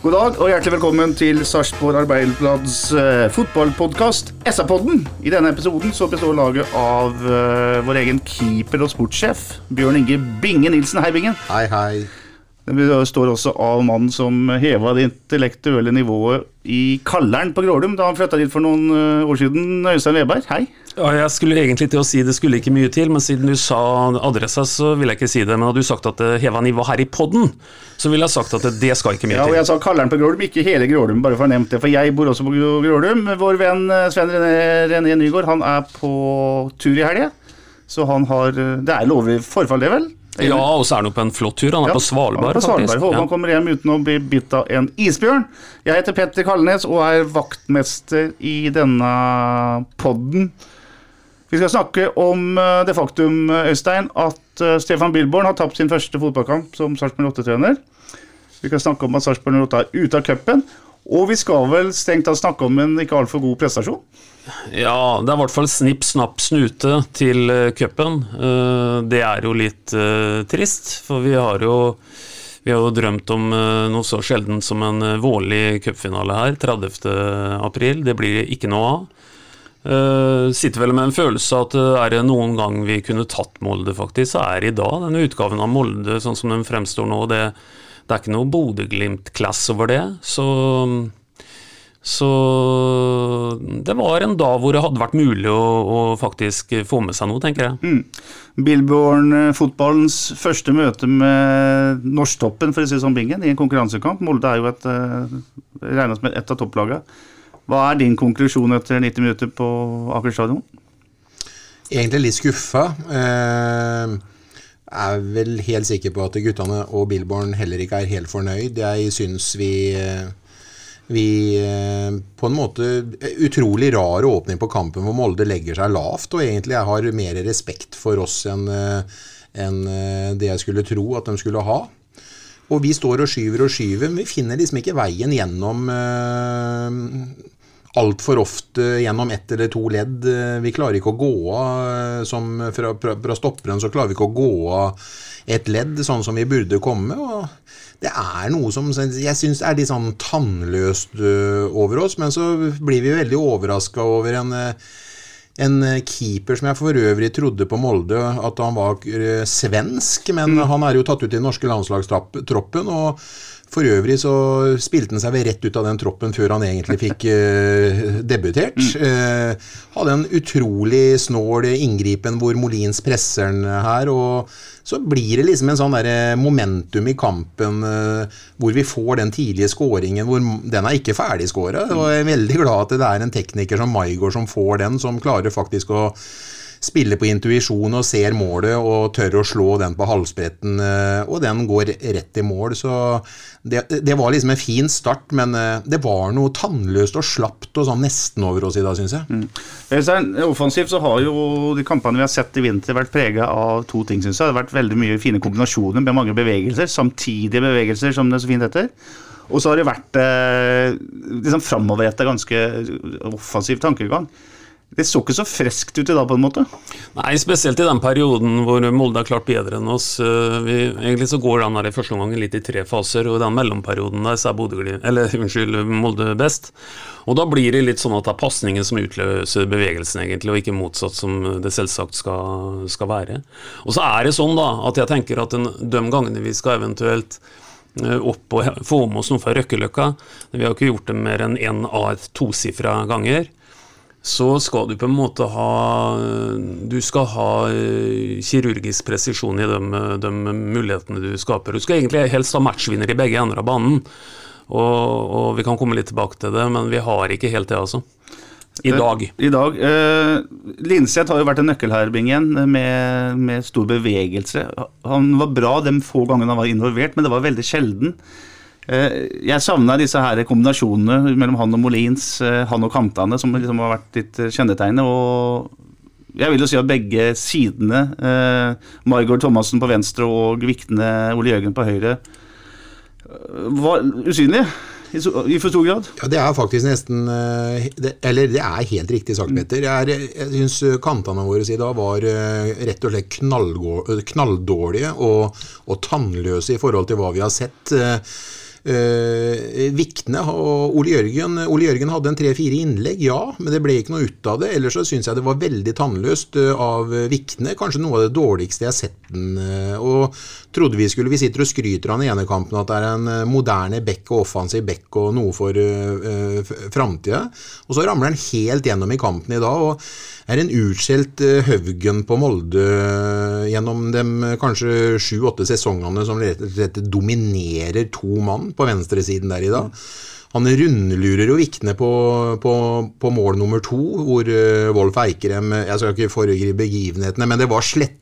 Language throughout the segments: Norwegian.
God dag og hjertelig velkommen til Sarpsborg Arbeiderblads uh, fotballpodkast SA-podden. I denne episoden så består laget av eh, vår egen keeper og sportssjef Bjørn Inge Binge Nilsen. Hei, Bingen. Hei, hei. Det består også av mannen som heva det intellektuelle nivået i kalleren på Grålum da han flytta dit for noen eh, år siden. Øystein Weberg, hei. Ja, jeg skulle egentlig til å si det skulle ikke mye til, men siden du sa adressa, så vil jeg ikke si det. Men hadde du sagt at det heva nivået her i podden, så ville jeg sagt at det skal ikke mye til. Ja, og jeg sa kalleren på Grålum, ikke hele Grålum, bare for å ha nevnt det. For jeg bor også på Grålum. Vår venn eh, Sven René, Nygaard, han er på tur i helga. Så han har eh, Det er lovlig forfall, det vel? Ja, og så er han jo på en flott tur. Han er Ja, på Svalbard, er på Svalbard. Håper han kommer hjem uten å bli bitt av en isbjørn. Jeg heter Petter Kalnes og er vaktmester i denne podden. Vi skal snakke om eh, det faktum, eh, Øystein, at eh, Stefan Bilborn har tapt sin første fotballkamp som Sarpsborg 8-trener. Vi skal snakke om at Sarpsborg 8 er ute av cupen. Og vi skal vel strengt tatt snakke om en ikke altfor god prestasjon. Ja, det er i hvert fall snipp, snapp, snute til uh, cupen. Eh, det er jo litt eh, trist, for vi har jo vi har jo drømt om eh, noe så sjelden som en vårlig cupfinale her, 30. april. Det blir ikke noe av. Sitter vel med en følelse at er det noen gang vi kunne tatt Molde, faktisk, så er det i dag. Denne utgaven av Molde sånn som den fremstår nå, det, det er ikke noe Bodø-Glimt-class over det. Så, så det var en dag hvor det hadde vært mulig å, å faktisk få med seg noe, tenker jeg. Billborn-fotballens første møte med norsktoppen for å si det sånn, Bingen, i en konkurransekamp. Molde er jo et, eh, regnes med ett av topplagene. Hva er din konklusjon etter 90 minutter på Aker stadion? Egentlig litt skuffa. Eh, er vel helt sikker på at guttene og Billborn heller ikke er helt fornøyd. Jeg syns vi eh, vi eh, på en måte Utrolig rar åpning på kampen hvor Molde legger seg lavt, og egentlig jeg har mer respekt for oss enn en eh, det jeg skulle tro at de skulle ha. Og vi står og skyver og skyver, men vi finner liksom ikke veien gjennom eh, altfor ofte gjennom ett eller to ledd. Eh, Vi klarer ikke å gå av eh, som fra, fra, fra stopperen, så klarer vi ikke å gå av et ledd sånn som vi burde komme. og det er noe som jeg syns er litt sånn tannløst over oss, men så blir vi veldig overraska over en, en keeper som jeg for øvrig trodde på Molde at han var svensk, men han er jo tatt ut i den norske landslagstroppen. og for øvrig så spilte han seg vel rett ut av den troppen før han egentlig fikk eh, debutert. Eh, hadde en utrolig snål inngripen hvor Molins presser han her. og Så blir det liksom en sånn der momentum i kampen eh, hvor vi får den tidlige skåringen. hvor Den er ikke ferdigskåra. Jeg er veldig glad at det er en tekniker som Maigård som får den, som klarer faktisk å spiller på intuisjon og ser målet og tør å slå den på halvspretten, eh, og den går rett i mål. Så det, det var liksom en fin start, men eh, det var noe tannløst og slapt og sånn nesten over oss i dag, syns jeg. Øystein, Offensivt så har jo de kampene vi har sett i vinter vært prega av to ting, syns jeg. Det har vært veldig mye fine kombinasjoner med mange bevegelser. Samtidige bevegelser, som det så fint heter. Og så har det vært eh, liksom framoverretta, ganske offensiv tankegang. Det så ikke så friskt ut i dag, på en måte. Nei, spesielt i den perioden hvor Molde er klart bedre enn oss. Eh, Vi, egentlig så går den her i første omgang litt i tre faser, og i den mellomperioden der så er Bodø, eller, unnskyld, Molde best. Og da blir det litt sånn at det er pasningen som utløser bevegelsen, egentlig, og ikke motsatt, som det selvsagt skal, skal være. Og så er det sånn da, at jeg tenker at den, de gangene vi skal eventuelt eh, opp og få med oss noe fra Røkkeløkka, vi har ikke gjort det mer enn én av et tosifra ganger, så skal du på en måte ha Du skal ha eh, kirurgisk presisjon i de, de mulighetene du skaper. Du skal egentlig helst ha matchvinner i begge ender av banen. Og, og vi kan komme litt tilbake til det, men vi har ikke helt det, altså. I dag. I dag. Eh, Linseth har jo vært en nøkkel her, Bingen, med, med stor bevegelse. Han var bra de få gangene han var involvert, men det var veldig sjelden. Eh, Jeg savna disse her kombinasjonene mellom han og Molins, eh, han og kantene, som liksom har vært litt eh, kjennetegnet. Og jeg vil jo si at begge sidene, Margot Thomassen på venstre og Vikne Ole Jørgen på høyre, var usynlige i, for stor grad. Ja, Det er faktisk nesten Eller det er helt riktig sagt, Petter. Jeg, er- jeg syns kantene våre i dag var rett og slett knalldårlige og, og tannløse i forhold til hva vi har sett. Eh, eh, Vikne og Ole Jørgen Ole Jørgen hadde en tre-fire innlegg, ja, men det ble ikke noe ut av det. Ellers så syns jeg det var veldig tannløst eh, av Vikne. Kanskje noe av det dårligste jeg har sett den. eh, Og trodde vi skulle Vi sitter og skryter av den ene kampen at det er en moderne bekk og offensiv bekk og noe for uh, framtida. Og så ramler han helt gjennom i kampen i dag. og er en utskjelt eh, Høvgen på Molde gjennom de kanskje sju-åtte sesongene som rett og slett dominerer to mann på venstresiden der i dag. Han rundlurer jo Vikne på, på, på mål nummer to, hvor uh, Wolf Eikrem Jeg skal ikke foregripe begivenhetene, men det var slett.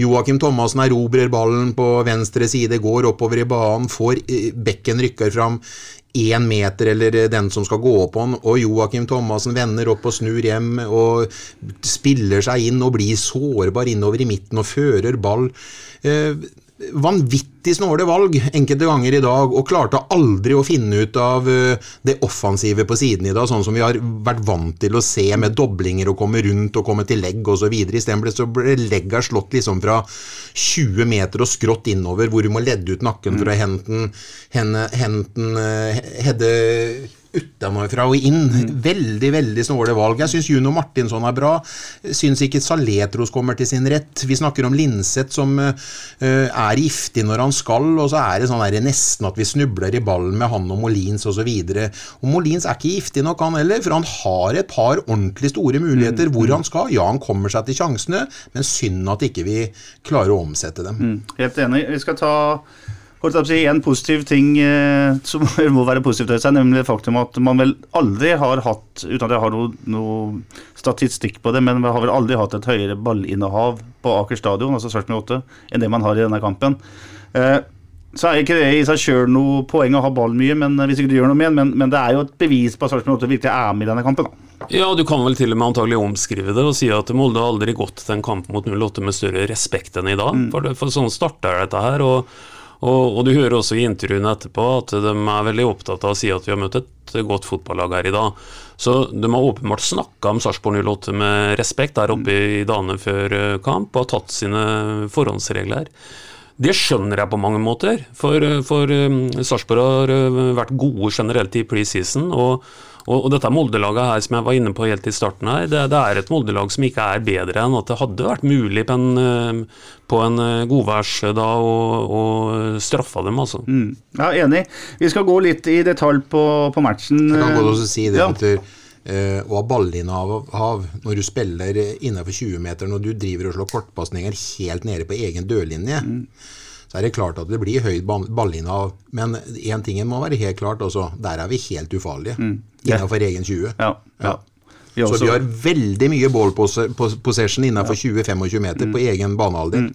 Joakim Thomassen erobrer ballen på venstre side, går oppover i banen, får eh, bekken rykker fram én meter, eller eh, den som skal gå på han og Joakim Thomassen vender opp og snur hjem og spiller seg inn og blir sårbar innover i midten og fører ball. Eh, vanvittig snåle valg enkelte ganger i dag, og klarte aldri å finne ut av eh, det offensive på siden i dag, sånn som vi har vært vant til å se med doblinger og komme rundt og komme til legg osv. Isteden så ble legga slått liksom fra 20 meter og skrått innover, hvor du må ledde ut nakken for å hente den, hedde utenfra og inn. Veldig, veldig snåle valg. Jeg syns Juno Martinsson er bra. Syns ikke Saletros kommer til sin rett. Vi snakker om Linseth som uh, er giftig når han skal, og så er det sånn der, nesten at vi snubler i ballen med han og Molins osv. Og Molins er ikke giftig nok, han heller, for han har et par ordentlig store muligheter hvor han skal. Ja, han kommer seg til sjansene, men synd at ikke vi klarer å omsette dem. Helt enig. Vi skal ta si, en positiv ting eh, som må være positivt, seg, nemlig det faktum at man vel aldri har hatt, uten at jeg har noe, noe statistikk på det, men vi har vel aldri hatt et høyere ballinnehav på Aker stadion, altså Sarpsborg 8, enn det man har i denne kampen. Eh, så er ikke det i seg sjøl noe poeng å ha ball mye, men hvis ikke du gjør noe med men, men det er jo et bevis på at Sarpsborg 8 virkelig er med i denne kampen. da. Ja, du kan vel til og med antagelig omskrive det og si at Molde har aldri gått til en kamp mot 08 med større respekt enn i dag. For, for sånn starter dette her. og og, og, du hører også i intervjuene etterpå at de er veldig opptatt av å si at vi har møtt et godt fotballag her i dag. Så de har åpenbart snakka om Sarpsborg 08 med respekt der oppe i dagene før eh, kamp, og har tatt sine forhåndsregler. Det skjønner jeg på mange måter, for, for um, Sarpsborg har vært gode generelt i preseason. Og, og, og dette Molde-laget her som jeg var inne på helt i starten her, det, det er et Molde-lag som ikke er bedre enn at det hadde vært mulig på en, uh, på en uh, godværs da å, å straffe dem, altså. Mm. Ja, enig. Vi skal gå litt i detalj på, på matchen. Jeg kan godt også si det Ja. at eh, å ha ballinnehav når du spiller innenfor 20-meteren og du driver og slår kortpasninger helt nede på egen dørlinje. Så er det klart at det blir høyt ball- Men én ting må være helt klart også. Der er vi helt ufarlige. Innenfor egen 20. Ja, ja. Vi Så vi har veldig mye ball pos- pos- possession innenfor 20-25 meter på egen banehalvdel.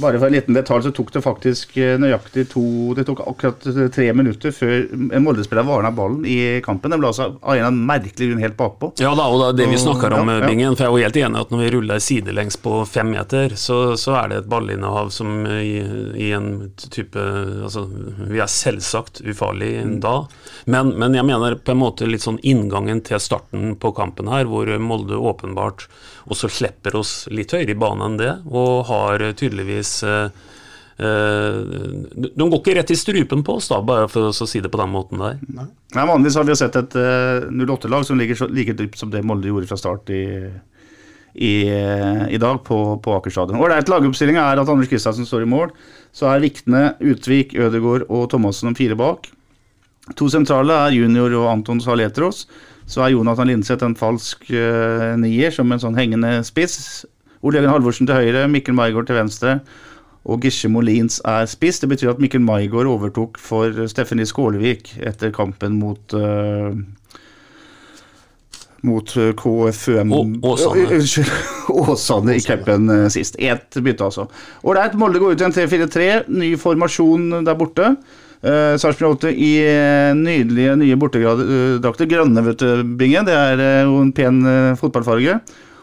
Bare for en liten detalj så tok det faktisk eh, nøyaktig to Det tok akkurat eh, tre minutter før Molde-spilleren varna ballen i kampen. Den ble altså av en merkelig grunn helt bakpå. Ja, da, og det er det vi snakker om, ja, ja. Bingen. For jeg er jo helt enig at når vi ruller sidelengs på fem meter, så, så er det et ballinnehav som i, i en type Altså, vi er selvsagt ufarlig Mm. da. Men, men jeg mener på en måte litt sånn inngangen til starten på kampen her, hvor Molde åpenbart også slipper oss litt høyere i banen enn det, og har tydeligvis eh, eh, de går ikke rett i strupen på oss, da, bare for å si det på den måten der. Nei, vanligvis har vi jo sett et eh, 08-lag som ligger så, like dypt som det Molde gjorde fra start i, i, eh, i dag på, på Aker stadion. Ålreit lagoppstilling er at Anders Kristiansen står i mål. Så er Vikne, Utvik, Ødegård og Thomassen om fire bak. To sentrale er Junior og Anton Saletros. Så er Jonathan Lindseth en falsk uh, nier som en sånn hengende spiss. Ole Jørgen Halvorsen til høyre, Mikkel Maigård til venstre. Og Gisje Molins er spiss. Det betyr at Mikkel Maigård overtok for Stephanie Skålevik etter kampen mot uh, mot eh, KFUM Åsane. Åsane i cupen sist. Ett bytte, altså. Ålreit, Molde går ut i en 3-4-3. Ny formasjon der borte. Uh, Sarpsborg 8 i eh, nydelige nye bortegradrakter. Grønne, vet du, Binge. Det er eh, jo en pen eh, fotballfarge.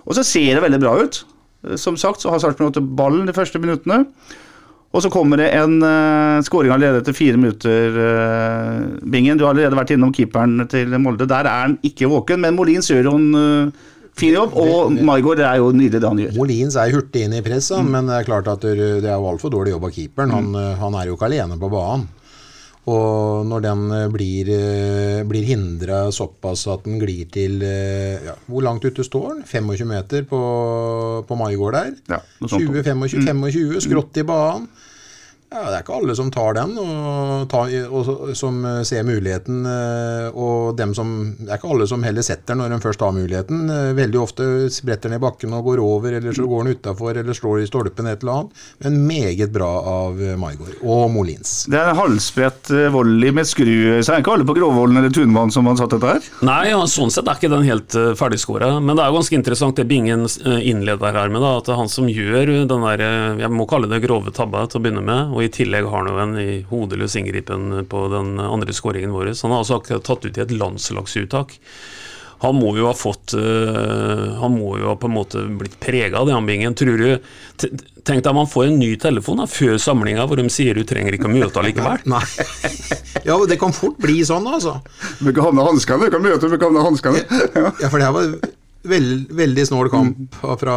Og så ser det veldig bra ut. Eh, Som sagt så har Sarpsborg 8 ballen de første minuttene. Og så kommer det en uh, skåring allerede etter fire minutter, uh, Bingen. Du har allerede vært innom keeperen til Molde. Der er han ikke våken, men Molins gjør jo en uh, fin jobb. Og Maigård er jo nydelig det han gjør. Molins er hurtig inn i presset, men det er klart at det det er jo altfor dårlig jobb av keeperen. Han, eh, han er jo ikke alene på banen. Og når den eh, blir, eh, blir hindra såpass at den glir til eh, ja, Hvor langt ute står den? 25 meter på, på Maigård der? Ja, 20-25, 25, skrått i banen. Ja, Det er ikke alle som tar den, og, tar, og som ser muligheten. eh, Og dem som, det er ikke alle som heller setter når de først har muligheten. Eh, Veldig ofte spretter den i bakken og går over, eller så går den utafor, eller slår i stolpen et eller annet. Men meget bra av eh, Maigård. Og Molins. Det er en halvspredt eh, volley med skru, så er ikke alle på Gråvollen eller Tunvann som har satt dette her? Nei, ja, sånn sett er ikke den helt ferdigskåra. Men det er jo ganske interessant det Bingen innleder her med. da, At det er han som gjør den der, jeg må kalle det grove tabba til å begynne med. Og i tillegg har han jo en i hodeløs inngripen på den andre skåringen vår. Så han har altså akkurat tatt ut i et landslagsuttak. Han må jo ha fått uh, Han må jo ha på en måte blitt prega av det, Ambingen. Tror du Tenk deg om han får en ny telefon da, før samlinga hvor de sier du trenger ikke å møte likevel. Nei. Ja, det kan fort bli sånn, altså. Du kan ha med hanskene, du kan møte, du kan havne hanskene. Ja. Ja, for det var veld, veldig snål kamp fra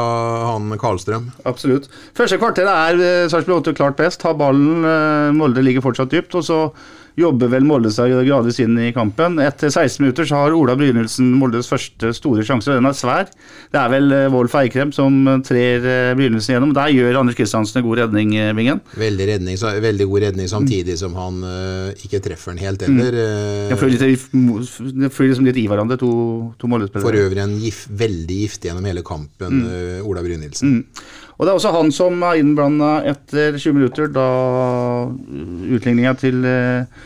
han Karlstrøm. Absolutt. Første kvarter er eh, Sarpsborg 8 klart best. Har ballen, eh, Molde ligger fortsatt dypt. Og så jobber vel Molde seg gradvis inn i kampen. Etter 16 minutter så har Ola Brynildsen Moldes første store sjanse, og den er svær. Det er vel eh, Wolf Eikrem som trer eh, Brynildsen gjennom. Der gjør Anders Kristiansen en god redning, eh, Bingen. Veldig, redning, så, veldig god redning samtidig som han eh, ikke treffer den helt heller. Mm. De flyr litt, liksom litt i hverandre, to, to For Molde-spillere. øvrig en gif, veldig giftig gjennom hele kampen, eh, Ola Brynildsen. Og det er også han som er innblanda etter 20 minutter, da utligninga til eh,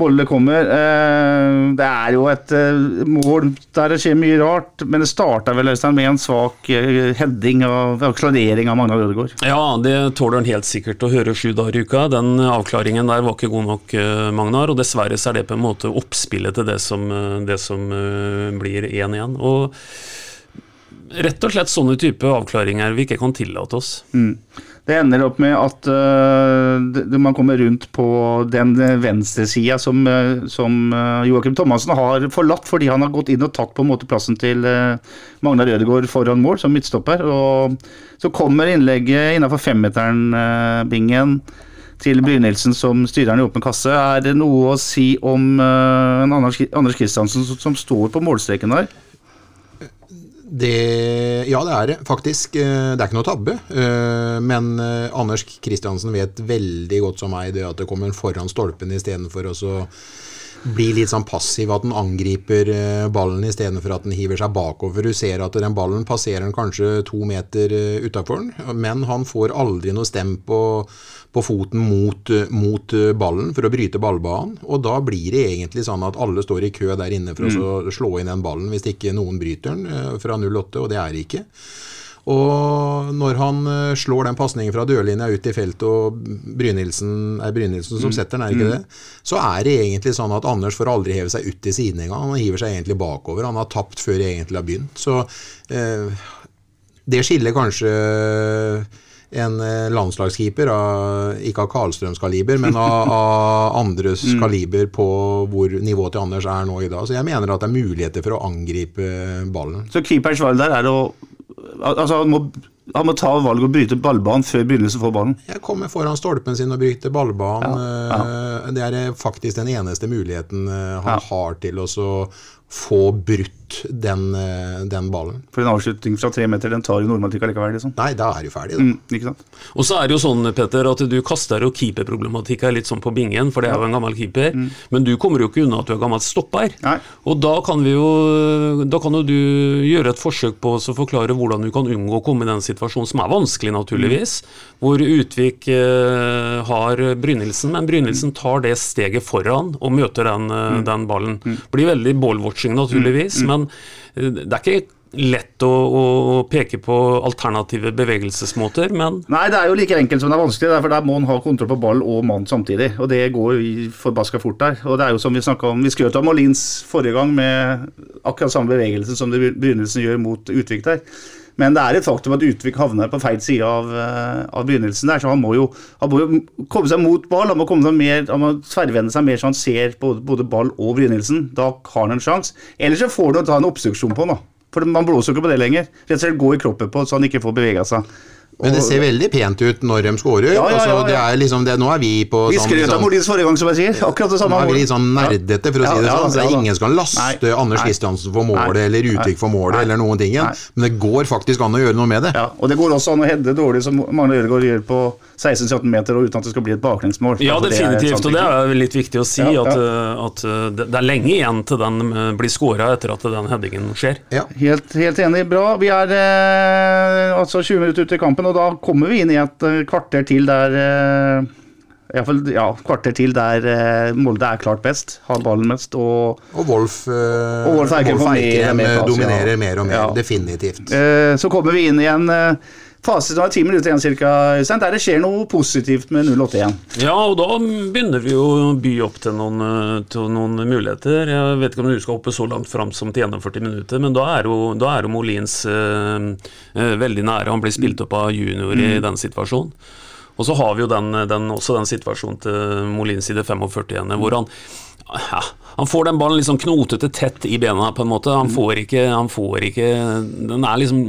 Molde kommer. Eh, Det er jo et eh, mål der det skjer mye rart, men det starta vel Øystein, med en svak eh, heading og av klarering av Magnar Ødegaard. Ja, det tåler han helt sikkert å høre sju dager i uka. Den avklaringen der var ikke god nok, eh, Magnar. Og dessverre så er det på en måte oppspillet til det som, eh, det som eh, blir 1-1. Og rett og slett sånne type avklaringer vi ikke kan tillate oss. Det ender opp med at det- man kommer rundt på den venstresida som, øh, som øh, Joakim Thomassen har forlatt fordi han har gått inn og tatt på en måte plassen til uh, Magnar Ødegaard foran mål som midtstopper. Og så kommer innlegget innafor femmeteren, øh, bingen, til Brynildsen som styrer i åpen kasse. Er det noe å si om Anders, Anders Kristiansen som, som står på målstreken der? Det, ja, det er det faktisk. Eh, Det er ikke noe tabbe. eh, Men eh, Anders Kristiansen vet veldig godt som meg det at det kommer foran stolpen istedenfor å bli litt sånn passiv, at den angriper ballen istedenfor at den hiver seg bakover. Du ser at den ballen passerer den kanskje to meter utafor den, men han får aldri noe stem på, på foten mot, eh, mot eh, ballen for å bryte ballbanen. Og da blir det egentlig sånn at alle står i kø der inne for å slå inn den ballen hvis ikke noen bryter den eh, fra 08, og det er det ikke. Og når han slår den pasningen fra dørlinja ut i feltet, og Brynildsen er Brynildsen som setter den, er ikke det? Så er det egentlig sånn at Anders får aldri heve seg ut til siden engang. Han hiver seg egentlig bakover. Han har tapt før egentlig har begynt. Så eh, det skiller kanskje en eh, landslagskeeper, av, ikke av Karlstrøms kaliber, men av, av andres kaliber på hvor nivået til Anders er nå i dag. Så jeg mener at det er muligheter for å angripe ballen. Så keeperens valg der er å Altså, han må, han må ta valget å bryte ballbanen før begynnelsen får ballen. Jeg kommer foran stolpen sin og bryter ballbanen. Eh, Det er eh, faktisk den eneste muligheten han Ja. har til å få brutt den, eh, den ballen. For en avslutning fra tre meter, den tar jo normalt ikke allikevel, liksom. Nei, da er du ferdig. Da. Mm, ikke sant? Og så er det jo sånn, Petter, at du kaster jo keeperproblematikk her litt sånn på bingen, for det er jo en gammel keeper. Men du kommer jo ikke unna at du er gammel stopper. Nei. Og da kan vi jo Da kan jo du gjøre et forsøk på å forklare hvordan du kan unngå å komme i den situasjonen som er vanskelig, naturligvis. Hvor Utvik eh, har Brynildsen, men Brynildsen tar det steget foran og møter den, eh, den ballen. Blir veldig ball-watching, naturligvis, men eh, det er ikke lett å, å peke på alternative bevegelsesmåter, men Nei, det er jo like enkelt som det er vanskelig. for Der må en ha kontroll på ball og mann samtidig. Og det går jo forbaska fort der. Og det er jo som Vi snakket om, vi skrøt av Molins forrige gang med akkurat samme bevegelse som det begynnelsen gjør mot Utvik der. Men det er et faktum at Utvik havner på feil side av, eh, av begynnelsen der, så han må, jo, han må jo komme seg mot ball. Han må, seg mer, han må tverrvende seg mer så han ser både, både ball og begynnelsen. Da har han en sjanse. Eller så får du ta en obstruksjon på han, da. For man blåser jo ikke på det lenger. Rett og slett gå i kroppen på så han ikke får bevega seg. Men det ser veldig pent ut når de scorer. Ja, ja, ja, altså, det er liksom det, nå er vi på Vi sånn, skrøt av sånn Molins forrige gang, som jeg sier. Akkurat det nå samme. er vi litt sånn nerdete, for å Ja, si det ja, sånn. Så det er ingen som kan laste Nei, Anders. Kristiansen for målet, eller Utvik for målet, eller noen ting. nei. Men det går faktisk an å gjøre noe med det. Ja, og det går også an å hedde dårlig, som Magne Ødegaard gjør på 16-17 meter, og uten at det skal bli et baklengsmål. Ja, Altså, det definitivt. Og det er litt viktig å si, Ja, at, ja. eh, at eh, det er lenge igjen til den eh, blir scora etter at den headingen skjer. Ja. Helt, helt enig. Bra. Vi er eh, altså 20 minutter ute i kampen, og da kommer vi inn i et eh, kvarter til der eh, i hvert fall, ja, kvarter til der eh, Molde er klart best, har ballen mest. og Og Wolf, eh, Og Wolf får mer- eh, plass, dominerer mer og mer. Ja. Definitivt. Så kommer vi inn i en fase er ti minutter igjen cirka, der det skjer noe positivt med 0-8 igjen. Ja, og da begynner vi å by opp til noen, eh, til noen muligheter. Jeg vet ikke om du skal hoppe så langt fram som til 41 minutter, men da er jo, da er jo Molins eh, eh, veldig nære. Han blir spilt opp av junior i den situasjonen. Og så har vi jo den, den, også den situasjonen til Molins i det 45. ene, hvor han ja, han får den ballen liksom knotete tett i bena, på en måte. Han får ikke, han får ikke Den er liksom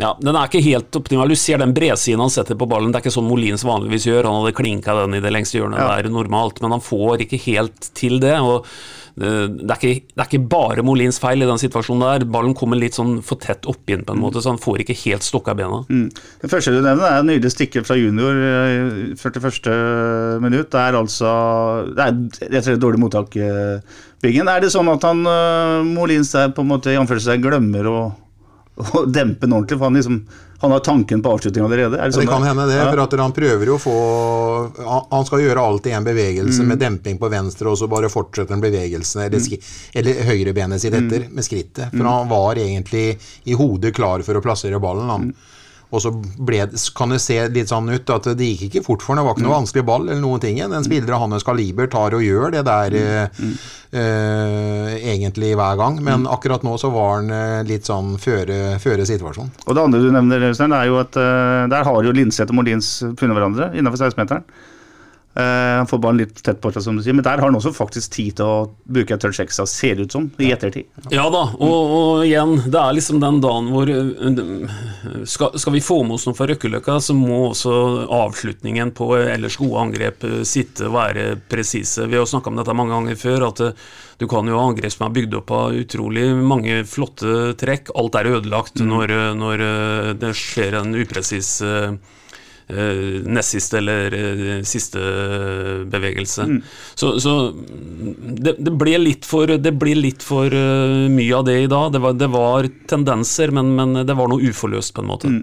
ja, Den er ikke helt optimal. Du ser den bredsiden han setter på ballen. Det er ikke sånn Molins vanligvis gjør. Han hadde klinka den i det lengste hjørnet Ja. der normalt, men han får ikke helt til det. og det er, ikke, det er ikke bare Molins feil i den situasjonen der. Ballen kommer litt sånn for tett opp inn, på en måte, så han får ikke helt stokka bena. Det første du nevner, er en nydelig stikker fra junior i 41. minutt. Det er altså Det er rett og slett dårlig mottak, eh, Byggen. Er det sånn at han eh, Molins der på en måte i anførselstegn glemmer å, å dempe den ordentlig? For han liksom Han har tanken på avslutning allerede? Er det, Det sånn kan hende det, Ja. for at han prøver jo å få han- skal gjøre alt i en bevegelse med demping på venstre, og så bare fortsette den bevegelsen, eller, mm. eller høyrebenet sitt etter, med skrittet. For han var egentlig i hodet klar for å plassere ballen. Han. Og så ble, kan det se litt sånn ut at det gikk ikke fort for ham. Det var ikke noe vanskelig ball eller noen ting. En spiller av hans kaliber tar og gjør det der eh, eh, egentlig hver gang. Men akkurat nå så var han eh, litt sånn føre, føre situasjonen. Og det andre du nevner, Øystein, er jo at eh, der har jo Linseth og Molins funnet hverandre innenfor 16-meteren. Eh, han får ballen litt tett på seg, som du sier, men der har han også faktisk tid til å bruke et touch ekstra, ser det ut som, i ettertid. Ja da, og, og igjen, det er liksom den dagen hvor øh, skal, skal vi få med oss noe fra Røkkeløkka, så må også avslutningen på ellers gode angrep sitte være presise. Vi har jo snakka om dette mange ganger før, at du kan jo ha angrep som er bygd opp av utrolig mange flotte trekk. Alt er ødelagt når, øh, når øh, det skjer en upresis øh, eh, nest siste eller eh, siste bevegelse. Så, så det, det ble litt for, det ble litt for uh, mye av det i dag. Det var, det var tendenser, men, men det var noe uforløst, på en måte.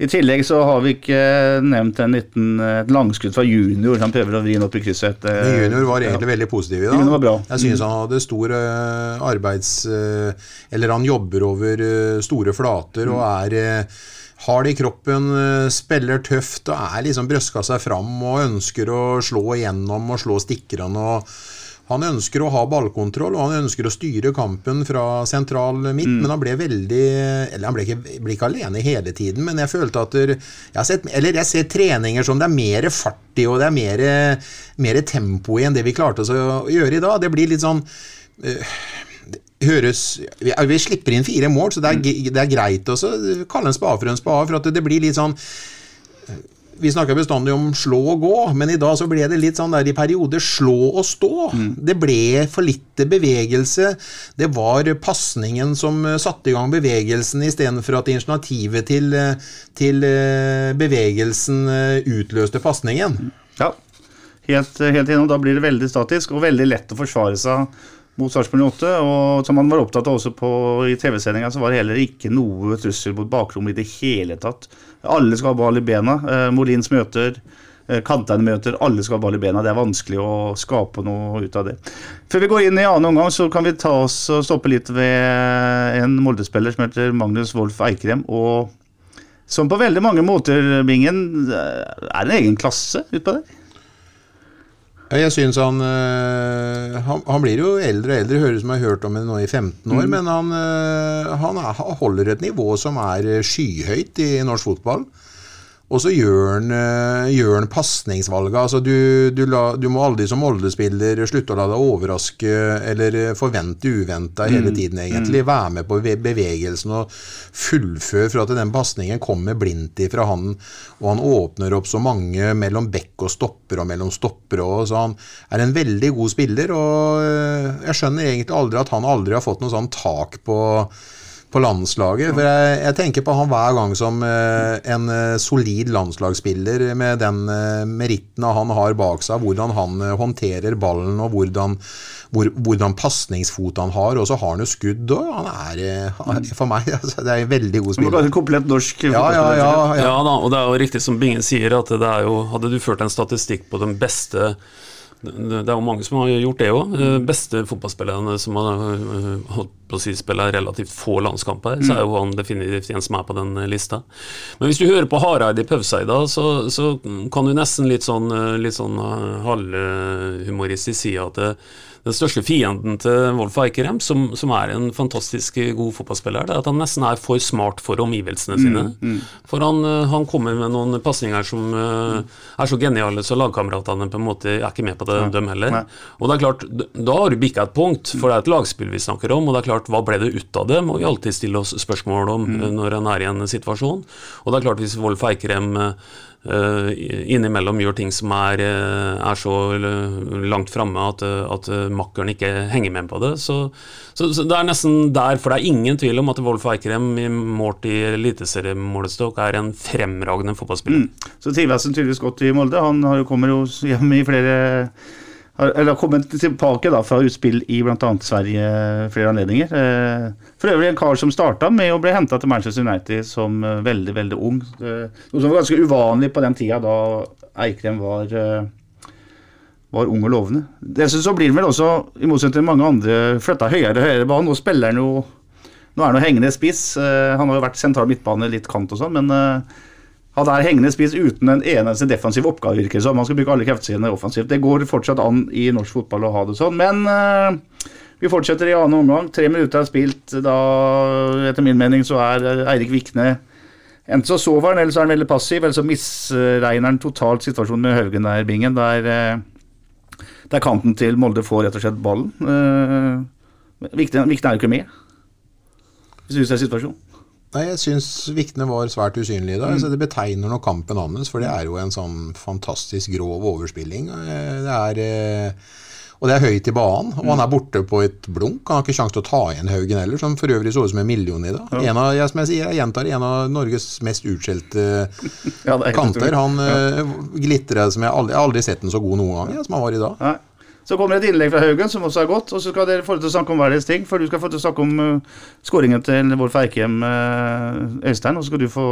I tillegg så har vi ikke nevnt en liten, et langskudd fra junior. Han prøver å vri den opp i krysset. eh, Men Junior var egentlig veldig positiv i dag. Junior var bra. Jeg synes han hadde stor eh, arbeids... eh, eller han jobber over eh, store flater og er eh, det i kroppen, eh, spiller tøft og er liksom brøska seg fram og ønsker å slå igjennom og slå stikkerne. og han ønsker å ha ballkontroll og han ønsker å styre kampen fra sentral midt, men han ble veldig Eller han ble ikke, ble ikke alene hele tiden, men jeg følte at der, jeg, har sett, eller jeg ser treninger som det er mer fart i, og det er mer, mer tempo i enn det vi klarte oss å gjøre i dag. Det blir litt sånn det høres vi, vi slipper inn fire mål, så det er, mm. det er greit å kalle en spade for en spade. For at det, blir litt sånn vi snakker bestandig om slå og gå, men i dag så ble det litt sånn der i perioder slå og stå. Det ble for lite bevegelse. Det var pasningen som eh, satte i gang bevegelsen, istedenfor at initiativet til, eh, til eh, bevegelsen eh, utløste pasningen. Ja, helt, helt innom. Da blir det veldig statisk og veldig lett å forsvare seg mot Sarpsborg 8. Og som han var opptatt av også på, i TV-sendinga, så var det heller ikke noe trussel mot bakrom i det hele tatt. Alle skal ha ball i bena. Eh, Molins møter. Eh, Kantene møter, alle skal ha ball i bena. Det er vanskelig å skape noe ut av det. Før vi går inn i annen omgang, så kan vi ta oss og stoppe litt ved en Molde-spiller som heter Magnus Wolff Eikrem. og som på veldig mange måter, Bingen, er en egen klasse utpå der. Ja, Jeg synes han, øh, han Han blir jo eldre og eldre, høres ut som jeg har hørt om det nå i 15 år. Men han, øh, han er, holder et nivå som er øh, skyhøyt i norsk fotball. Og så gjør han, øh, gjør pasningsvalget. Altså du, du, la- du må aldri som Molde-spiller slutte å la deg overraske eller øh, forvente uventa hele tiden, egentlig. Være med på bevegelsen og fullføre for at den pasningen kommer blindt ifra han. Og han åpner opp så mange mellom bekk og stopper og mellom stopper og så han er en veldig god spiller. Og øh, jeg skjønner egentlig aldri at han aldri har fått noe sånn tak på på landslaget. For jeg, jeg tenker på han hver gang som eh, en eh, solid landslagsspiller med den uh, meritten han har bak seg, hvordan han eh, håndterer ballen og hvordan, hvor, hvordan pasningsfot han har. Og så har han jo skudd òg. Han er eh, er- for meg altså, det er en veldig god spiller. komplett norsk Ja, ja, ja, Ja ja. da, og det er jo riktig som Bingen sier, at det er jo Hadde du ført en statistikk på den beste det er jo mange som har gjort det òg. Beste fotballspillerne som har øh, holdt på å si spiller relativt få landskamper, så er jo han definitivt en som er på den lista. Men hvis du hører på Hareide i Pauvseida, så, så kan du nesten litt sånn, øh, litt sånn halvhumoristisk si at det, den største fienden til Wolf Eikerem, som, som er en fantastisk god fotballspiller, det er at han nesten er for smart for omgivelsene sine. For han, eh, han kommer med noen pasninger som eh, er så geniale, så lagkameratene på en måte er ikke med på det, dem heller. Nei. Og det er klart, Da har du bikka et punkt, for det er et lagspill vi snakker om. Og det er klart, hva ble det ut av det, må vi alltid stille oss spørsmål om eh, når en er i en situasjon. Og det er klart, hvis Wolf Eikrem innimellom gjør ting som er, eh, er så eh, langt framme at, eh, at eh, makkeren ikke henger med på det. Så, så, så det er nesten der, for det er ingen tvil om at Wolf Eikrem målt i eliteseriemålestokk er en fremragende fotballspiller. Så trives han tydeligvis godt i Molde. Han kommer jo hjem i flere eller kommet tilbake da, fra utspill i bl.a. Sverige flere anledninger. Eh, For øvrig en kar som starta med å bli henta til Manchester United som eh, veldig veldig ung. Eh, Noe som var ganske uvanlig på den tida da Eikrem var, var ung og lovende. Dessuten så blir han vel også, i motsetning til mange andre, flytta høyere og høyere bane. Nå spiller han jo Nå er han jo hengende spiss. Han har jo vært sentral midtbane, litt kant og sånn, men han er hengende spiss uten en eneste defensiv oppgave, virker det som. Han skal bruke alle kreftene sine offensivt. Det går fortsatt an i norsk fotball å ha det sånn, men uh, vi fortsetter i annen omgang. Tre minutter er spilt. Da, etter min mening, så er eh, Eirik Vikne Enten så sover han, eller så er han veldig passiv, eller så misregner han totalt situasjonen med Haugen der, Bingen. Der, eh, der kanten til Molde får rett og slett ballen. Vikne, Vikne er jo ikke med, hvis du ser situasjonen. Nei, jeg syns Vikne var svært usynlig i dag. så det betegner nok kampen hans, for det er jo en sånn fantastisk grov overspilling. Eh, Det er, eh, og det er høyt i banen, og han er borte på et blunk. Han har ikke sjanse til å ta igjen Haugen heller, som for øvrig så ut som en million i dag. En av, jeg, som jeg sier, jeg gjentar, en av Norges mest utskjelte Ja, er kanter. Han ja. glitrer som jeg aldri, jeg har aldri sett den så god noen gang, ja, som han var i dag. Nei. Så kommer det et innlegg fra Haugen, som også er godt. Og så skal dere få til å snakke om hver deres ting. For du skal få til å snakke om uh, skåringen til Wolf Eikrem, uh, Øystein. Og så skal du få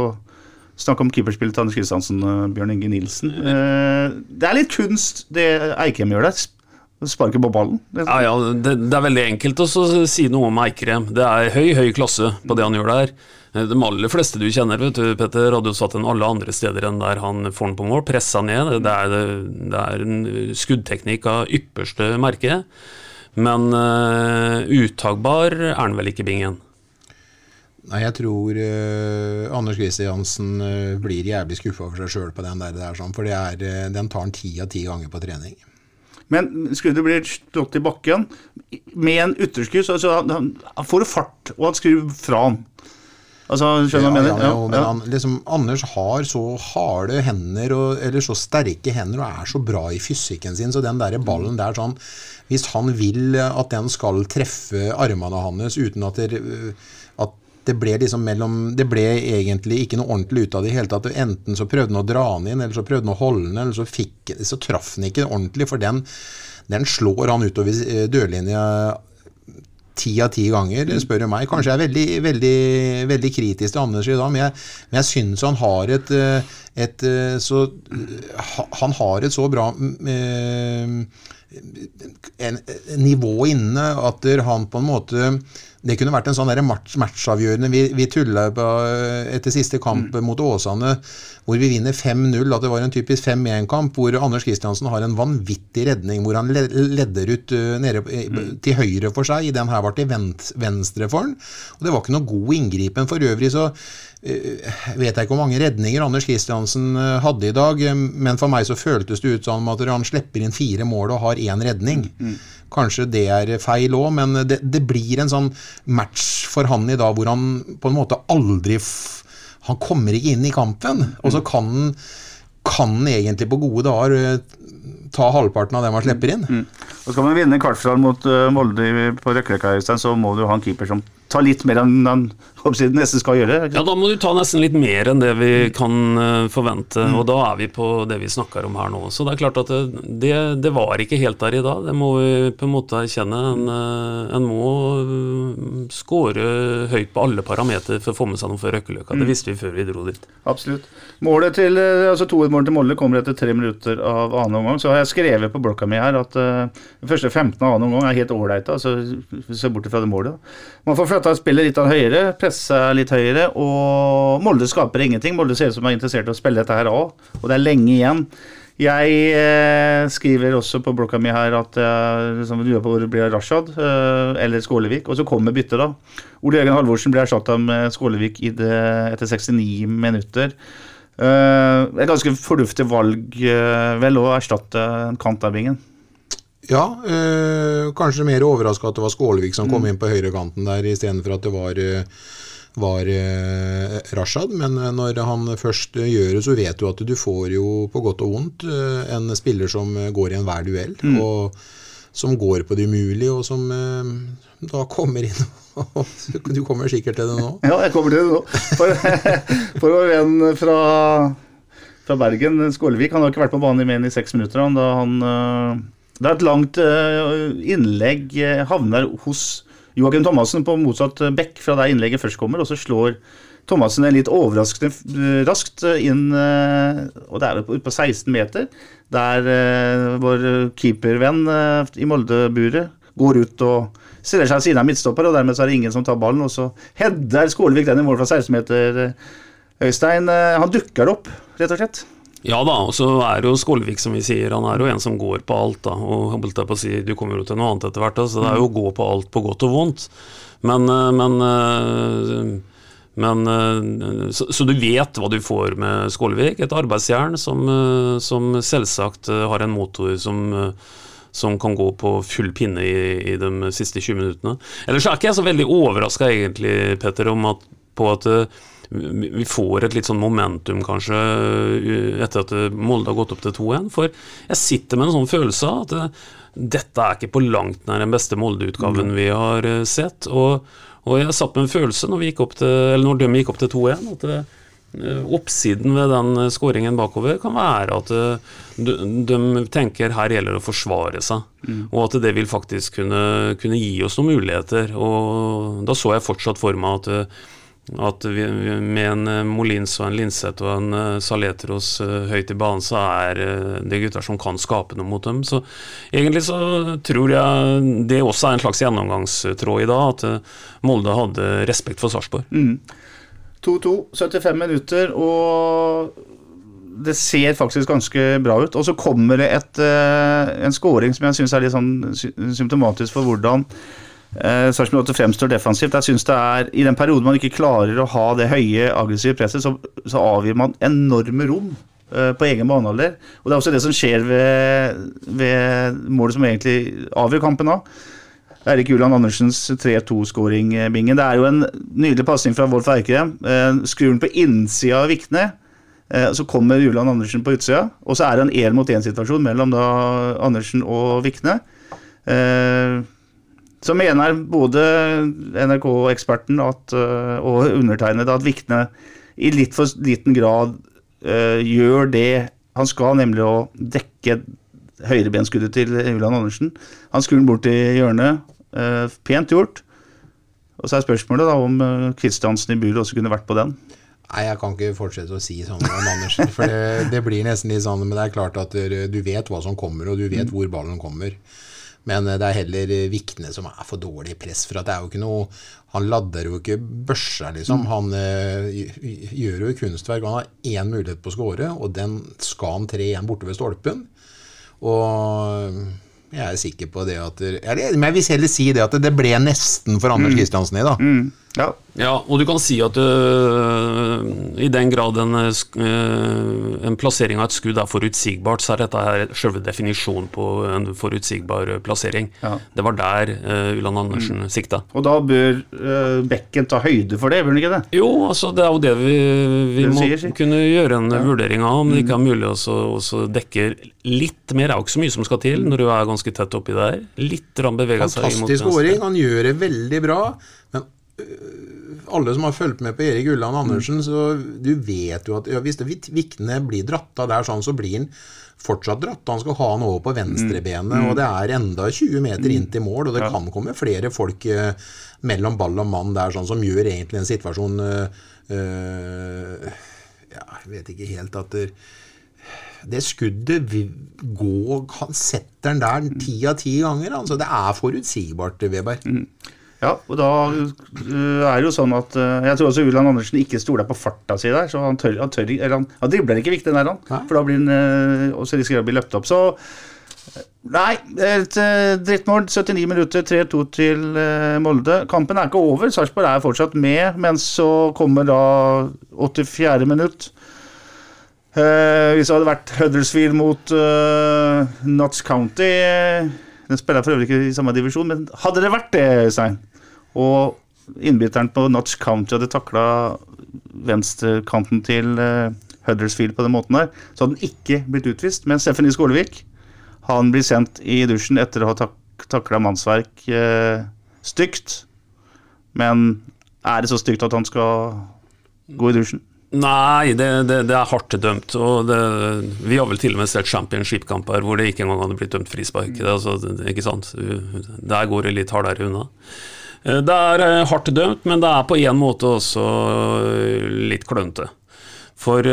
snakke om keeperspillet til Anders Kristiansen, uh, Bjørn Inge Nilsen. Uh, det er litt kunst, det Eikrem gjør der. Sp- Sparker på ballen. Det, Ja, ja, det, det er veldig enkelt å si noe om Eikrem. Det er høy, høy klasse på det han gjør der. De aller fleste du kjenner, vet du, Petter, hadde jo satt den alle andre steder enn der han får den på mål. Pressa ned. Det er, det er en skuddteknikk av ypperste merke. Men uh, uttakbar er han vel ikke, Bingen. Nei, jeg tror uh, Anders Kristiansen uh, blir jævlig skuffa over seg sjøl på den der, der sånn, for det er, eh, den tar han ti av ti ganger på trening. Men skulle du bli slått i bakken med en ytterskudd, så, så han, han får fart, og han skrur fra han. Altså, skjønner du hva jeg Ja, mener? ja, han, liksom, Anders har så harde hender, og, eller så sterke hender, og er så bra i fysikken sin, så den der ballen der sånn Hvis han vil at den skal treffe armene hans uten at det, at det ble liksom mellom Det ble egentlig ikke noe ordentlig ut av det i hele tatt. Enten så prøvde han å dra den inn, eller så prøvde han å holde den, eller så, fikk, så traff han ikke ordentlig, for den, den slår han utover eh, dørlinja ti av ti ganger, spør du meg. Kanskje jeg er veldig, veldig, veldig kritisk til Anders i dag, men jeg, men jeg syns han har et, eh, et eh, så Han har et så bra eh, en, nivå inne at han på en måte det kunne vært en sånn match, matchavgjørende Vi, vi tulla etter siste kamp mm. mot Åsane, hvor vi vinner 5-0. At det var en typisk 5-1-kamp, hvor Anders Kristiansen har en vanvittig redning, hvor han ledder ut nede mm. til høyre for seg. I Den her var til venstre for han. Og det var ikke noe god inngripen. For øvrig så vet jeg ikke hvor mange redninger Anders Kristiansen hadde i dag, men for meg så føltes det ut som at han slipper inn fire mål og har én redning. Mm. Kanskje det er feil òg, men det, det, blir en sånn match for han i dag hvor han på en måte aldri Han kommer ikke inn i kampen. Og så kan han kan egentlig på gode dager eh, ta halvparten av det man slipper inn. Mm. Og Skal man vinne kvartfinalen mot uh, Molde på Røkkeløkka, så må du ha en keeper som tar litt mer enn han nesten skal gjøre. Ja, Da må du ta nesten litt mer enn det vi kan uh, forvente, mm. og da er vi på det vi snakker om her nå. Så det er klart at det, det, det var ikke helt der i dag, det må vi på en måte erkjenne. En, uh, en må skåre score høyt på alle parametere for å få med seg noe for Røkkeløkka. Mm. Det visste vi før vi dro dit. Absolutt. Målet til, altså Toermålet til Molde kommer etter tre minutter av annen omgang. Så har jeg skrevet på blokka mi her at uh, den første 15 av annen omgang er helt ålreite, altså, se bort fra det målet. Man får flytta spillet litt av høyere, presse litt høyere, og Molde skaper ingenting. Molde ser ut som er interessert i å spille dette her òg, og det er lenge igjen. Jeg eh, skriver også på blokka mi her at jeg liksom, lurer på hvor det blir Rashad eh, eller Skålevik. Og så kommer byttet, da. Ole Jørgen Halvorsen blir erstatta med Skålevik etter 69 minutter. Eh, et ganske fornuftig valg, eh, vel, å erstatte Kantabingen. Ja, øh, kanskje mer overraska at det var Skålevik som kom mm. inn på høyrekanten der, istedenfor at det var, eh, var øh, Rashad. Men når han først gjør det, så vet du at du får jo på godt og vondt en spiller som går i enhver duell. Mm. Og som går på det umulige, og som øh, da kommer inn Du kommer sikkert til det nå? Ja, jeg kommer til det nå. For, for vår venn fra, fra Bergen, Skålevik, han har ikke vært på banen i mer enn i seks minutter. Han, da han det er et langt eh, innlegg eh, havner hos Joakim Thomassen på motsatt eh, bekk fra der innlegget først kommer, og så slår Thomassen er litt overraskende raskt inn, og det er ute på 16 meter, der vår keepervenn i Molde-buret går ut og stiller seg ved siden av midtstopper, og dermed så er det ingen som tar ballen, og så header Skålevik den i mål fra 16 meter. Øystein, han dukker opp, rett og slett. Ja da, og så er jo Skålevik som vi sier, han er jo en som går på alt. da, og holdt jeg på å si, Du kommer jo til noe annet etter hvert, da, så det er jo å gå på alt på godt og vondt. Men, eh, men, eh, men eh, så, så, du vet hva du får med Skålevik. Et arbeidsjern som, som, selvsagt har en motor som, som kan gå på full pinne i, i de siste 20 minuttene. Ellers er ikke jeg så veldig overraska egentlig, Petter, om at, på at vi får et litt sånn momentum, kanskje, eh, etter at Molde har gått opp til 2-1. For jeg sitter med en sånn følelse av at eh, dette er ikke på langt nær den beste Molde-utgaven vi har eh, sett. Og, og, jeg satt med en følelse når, vi gikk opp til, eller når de gikk opp til 2-1, at det, Oppsiden ved den skåringen bakover kan være at de, de, tenker her gjelder det å forsvare seg, mm. og at det vil faktisk kunne, kunne, gi oss noen muligheter. Og Da så jeg fortsatt for meg at at vi, med en eh, Molins og en Linseth og en uh, Saletros uh, høyt i banen, så er det gutter som kan skape noe mot dem. Så egentlig så tror jeg det også er en slags gjennomgangstråd i dag, at Molde hadde respekt for Sarpsborg. 2-2, mm. 75 minutter, og det ser faktisk ganske bra ut. Og så kommer det et, en scoring som jeg syns er litt sånn symptomatisk for hvordan Eh, Sarpsborg 8 fremstår defensivt. Jeg synes det er, I den perioden man ikke klarer å ha det høye, aggressive presset, så, så avgir man enorme rom eh, på egen banealder. Og Det er også det som skjer ved, ved målet som egentlig avgjør kampen nå. Erik Julian Andersens 3-2-skåring, eh. Det er jo en nydelig pasning fra Wolf Eikrem. Eh, skrur den på innsida av Vikne. Eh, så kommer Julian Andersen på utsida, og så er det en én mot én-situasjon mellom da Andersen og Vikne. Eh, så mener både NRK-eksperten eh, og undertegnede at Vikne i litt for liten grad uh, gjør det han skal, nemlig å dekke høyrebenskuddet til Julian Andersen. Han skulle den bort i hjørnet. Uh, pent gjort. Og så er spørsmålet da om Kristiansen i buret også kunne vært på den. Nei, jeg kan ikke fortsette å si sånn om Andersen. For det, det blir nesten litt sånn Men det er klart at du du vet hva som kommer, og du vet hvor ballen kommer. Men eh, det er heller eh, Vikne som er for dårlig i press. For at det er jo ikke noe Han ladder jo ikke børsa, liksom. Han eh, gjør jo kunstverk. Han har én mulighet på å score, og den skal han tre igjen borte ved stolpen. Og jeg er sikker på det at eller, Men jeg vil heller si det at det ble nesten for Anders Kristiansen i, da. Ja, Ja, og du kan si at øh, i den grad en, øh, øh, en plassering av et skudd er forutsigbart, så er dette her selve definisjonen på en forutsigbar øh, plassering. Ja. Det var der øh, Ulland Andersen sikta. Og da bør eh, bekken ta høyde for det, bør den ikke det? Jo, altså det er jo det vi, vi Det må sier, kunne gjøre en vurdering av, om det ikke er mulig å dekke litt mer. Det er jo ikke så mye som skal til når du er ganske tett oppi der. Litt rann bevega seg imot Fantastisk åring. Han gjør det veldig bra. Men øh, alle som har fulgt med på Erik Ulland Andersen, så du vet jo at ja, hvis Vikne blir dratt av der sånn, så blir han fortsatt dratt. Han skal ha han over på venstrebenet, og det er enda 20 meter inn til mål, og det kan komme flere folk eh, mellom ball og mann der, sånn som gjør egentlig en situasjon eh, eh, Ja, jeg vet ikke helt at det, det skuddet går Han setter den der ti av ti ganger. Altså, det er forutsigbart, Weber. Ja, og da øh, er det jo sånn at øh, Jeg tror også Ulan Andersen ikke stoler på farta si der. Så han tør, han tør eller han, han dribler ikke viktig der, han. Hæ? For da blir han øh, også risikerer å bli løpt opp. Så Nei, et drittmål. 79 minutter, 3-2 til Molde. Kampen er ikke over. Sarpsborg er fortsatt med, men så kommer da 84. minutt. Uh, hvis det hadde vært Huddersfield mot uh, Notts County Den spiller for øvrig ikke i samme divisjon, men hadde det vært det, Øystein, og innbytteren på Notch County hadde takla venstrekanten til eh, Huddersfield på den måten der, så hadde han ikke blitt utvist. Men Stephanie Skålevik han blir sendt i dusjen etter å ha tak takla mannsverk eh, stygt. Men er det så stygt at han skal gå i dusjen? Nei, det, det, det er hardt dømt. Og det, vi har vel til og med sett championship-kamper hvor det ikke engang hadde blitt dømt frispark. Altså, ikke sant? Der går det litt hardere unna. Eh, Det er eh, hardt dømt, men det er på en måte også eh, litt klønete. For,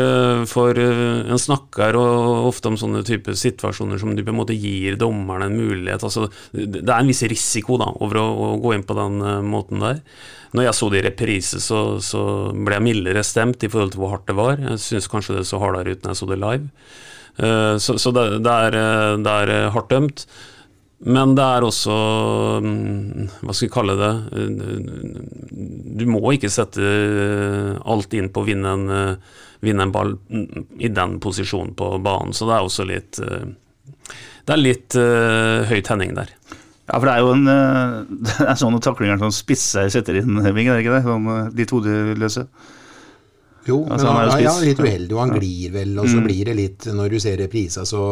for en snakker ofte om sånne type situasjoner som du på en måte gir dommeren en mulighet. Altså, det er en viss risiko da, over å, å gå inn på den måten der. Når jeg så det i reprise, så, så ble jeg mildere stemt i forhold til hvor hardt det var. Jeg syns kanskje det så hardere ut når jeg så det live. Så, så det, det, er, det er hardt dømt. Men det er også mm, Hva skal vi kalle det? Du må ikke sette eh, alt inn på å vinne en, eh, vinne en ball mm, i den posisjonen på banen. Så det er også litt eh, Det er litt eh, høy tenning der. Ja, for det er jo en Det er sånne taklinger som spisser setter inn, Hemming, er det ikke det? Sånn, de todeløse. Jo, Altså, men han er han, jo ja, litt uheldig, og han glir vel, og så blir det litt Når du ser reprisa, så